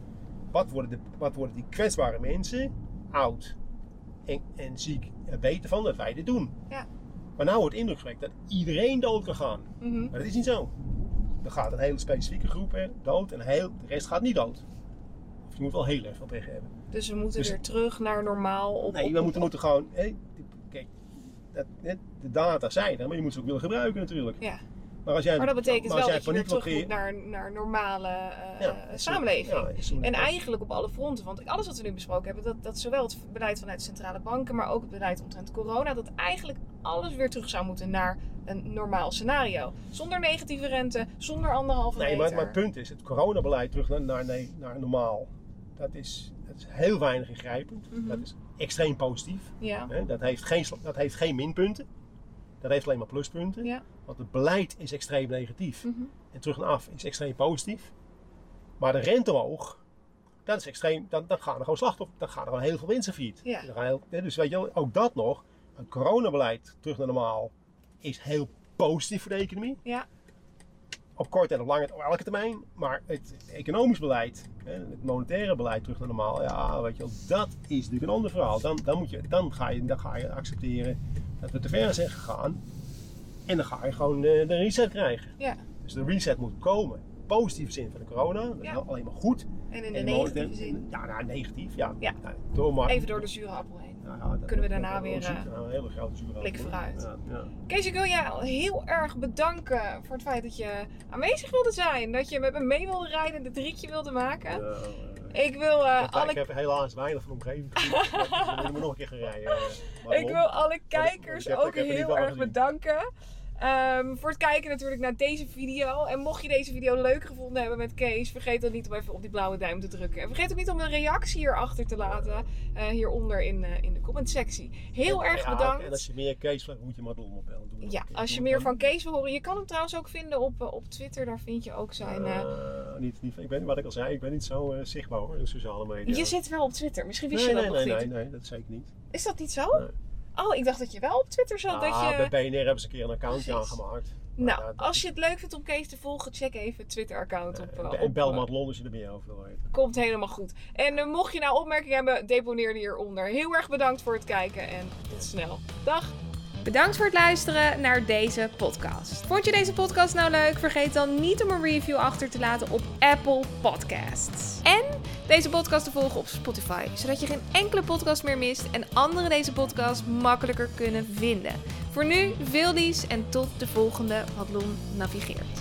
Wat worden, de, wat worden die kwetsbare mensen, oud en, en ziek, er beter van dat wij dit doen? Ja. Maar nou wordt indruk gewekt dat iedereen dood kan gaan. Mhm. Maar dat is niet zo. Er gaat een hele specifieke groep dood en heel, de rest gaat niet dood. Of je moet wel heel erg veel tegen hebben. Dus we moeten Dus- weer terug naar normaal. Op, Nee, op- we moeten, moeten gewoon. Dat, de data zijn er, maar je moet ze ook willen gebruiken natuurlijk. Ja, Maar, als jij, maar dat betekent maar als wel jij dat je weer terug moet naar, naar normale eh, Ja, eh, samenleving. ja, En eigenlijk op alle fronten. Want alles wat we nu besproken hebben, dat, dat zowel het beleid vanuit centrale banken, maar ook het beleid omtrent corona, dat eigenlijk alles weer terug zou moeten naar een normaal scenario. Zonder negatieve rente, zonder anderhalve Nee, meter. maar, maar het punt is, het coronabeleid terug naar, naar, nee, naar normaal, dat is, dat is heel weinig ingrijpend. Mhm. Dat is extreem positief. Ja, Hè. Dat, heeft geen, dat heeft geen minpunten. Dat heeft alleen maar pluspunten. ja. Want het beleid is extreem negatief. Mhm. En terug en af is extreem positief. Maar de rente omhoog, dat is extreem. Dan, dan gaan er gewoon slachtoffers, dan gaan er gewoon heel veel winsten failliet. Ja. Heel- dus weet je wel, ook dat nog. Een coronabeleid terug naar normaal is heel positief voor de economie. ja. Op korte en op lange op elke termijn. Maar het economisch beleid, het monetaire beleid terug naar normaal. Ja, weet je wel, dat is natuurlijk een ander verhaal. Dan, dan, moet je, dan, ga, je, dan ga je accepteren dat we te ver zijn gegaan. En dan ga je gewoon de, de reset krijgen. ja. Dus de reset moet komen. Positieve zin van de corona. Dat is Ja. alleen maar goed. En in de En negatieve zin, Ja, nou, negatief. Ja. Ja. Nou, door maar, even door de zure appel heen. Ja, kunnen we daarna weer, eh, een hele grote blik vooruit. Ja, ja. Kees, ik wil je heel erg bedanken voor het feit dat je aanwezig wilde zijn. Dat je met me mee wilde rijden en dit ritje wilde maken. Ja, eh, Ik wil eh, heb- alle Ik heb helaas weinig van omgeving gezien. Dus nog een keer gaan rijden. eh, Ik wil alle kijkers ook er heel erg bedanken. Ehm, voor het kijken natuurlijk naar deze video. En mocht je deze video leuk gevonden hebben met Kees, vergeet dan niet om even op die blauwe duim te drukken. En vergeet ook niet om een reactie hierachter te laten, eh, hieronder in, eh, in de commentsectie. Heel En- erg ja, bedankt. En als je meer Kees vraagt, moet je Madelon opbellen. Doe dat Ja, als je meer van Kees wil horen. Je kan hem trouwens ook vinden op, eh, op Twitter. Daar vind je ook zijn... niet, niet, ik ben, wat ik al zei, ik ben niet zo zichtbaar hoor, in sociale media. Je zit wel op Twitter. Misschien wist nee, je dat nee, nog nee, niet. nee, nee, dat zeker niet. Is dat niet zo? Oh, ik dacht dat je wel op Twitter zat. dat Ah, je... Bij BNR hebben ze een keer een Precies. aangemaakt. Nou, dat als je het leuk vindt om Kees te volgen, check even het Twitter-account op. eh, eh, en op, bel eh, Madelon als je er meer over wil weten. Komt helemaal goed. En eh, mocht je nou opmerkingen hebben, deponeer die hieronder. Heel erg bedankt voor het kijken en tot snel. Dag! Bedankt voor het luisteren naar deze podcast. Vond je deze podcast nou leuk? Vergeet dan niet om een review achter te laten op Apple Podcasts. En deze podcast te volgen op Spotify, zodat je geen enkele podcast meer mist en anderen deze podcast makkelijker kunnen vinden. Voor nu, veel lies en tot de volgende Padlon Navigeert.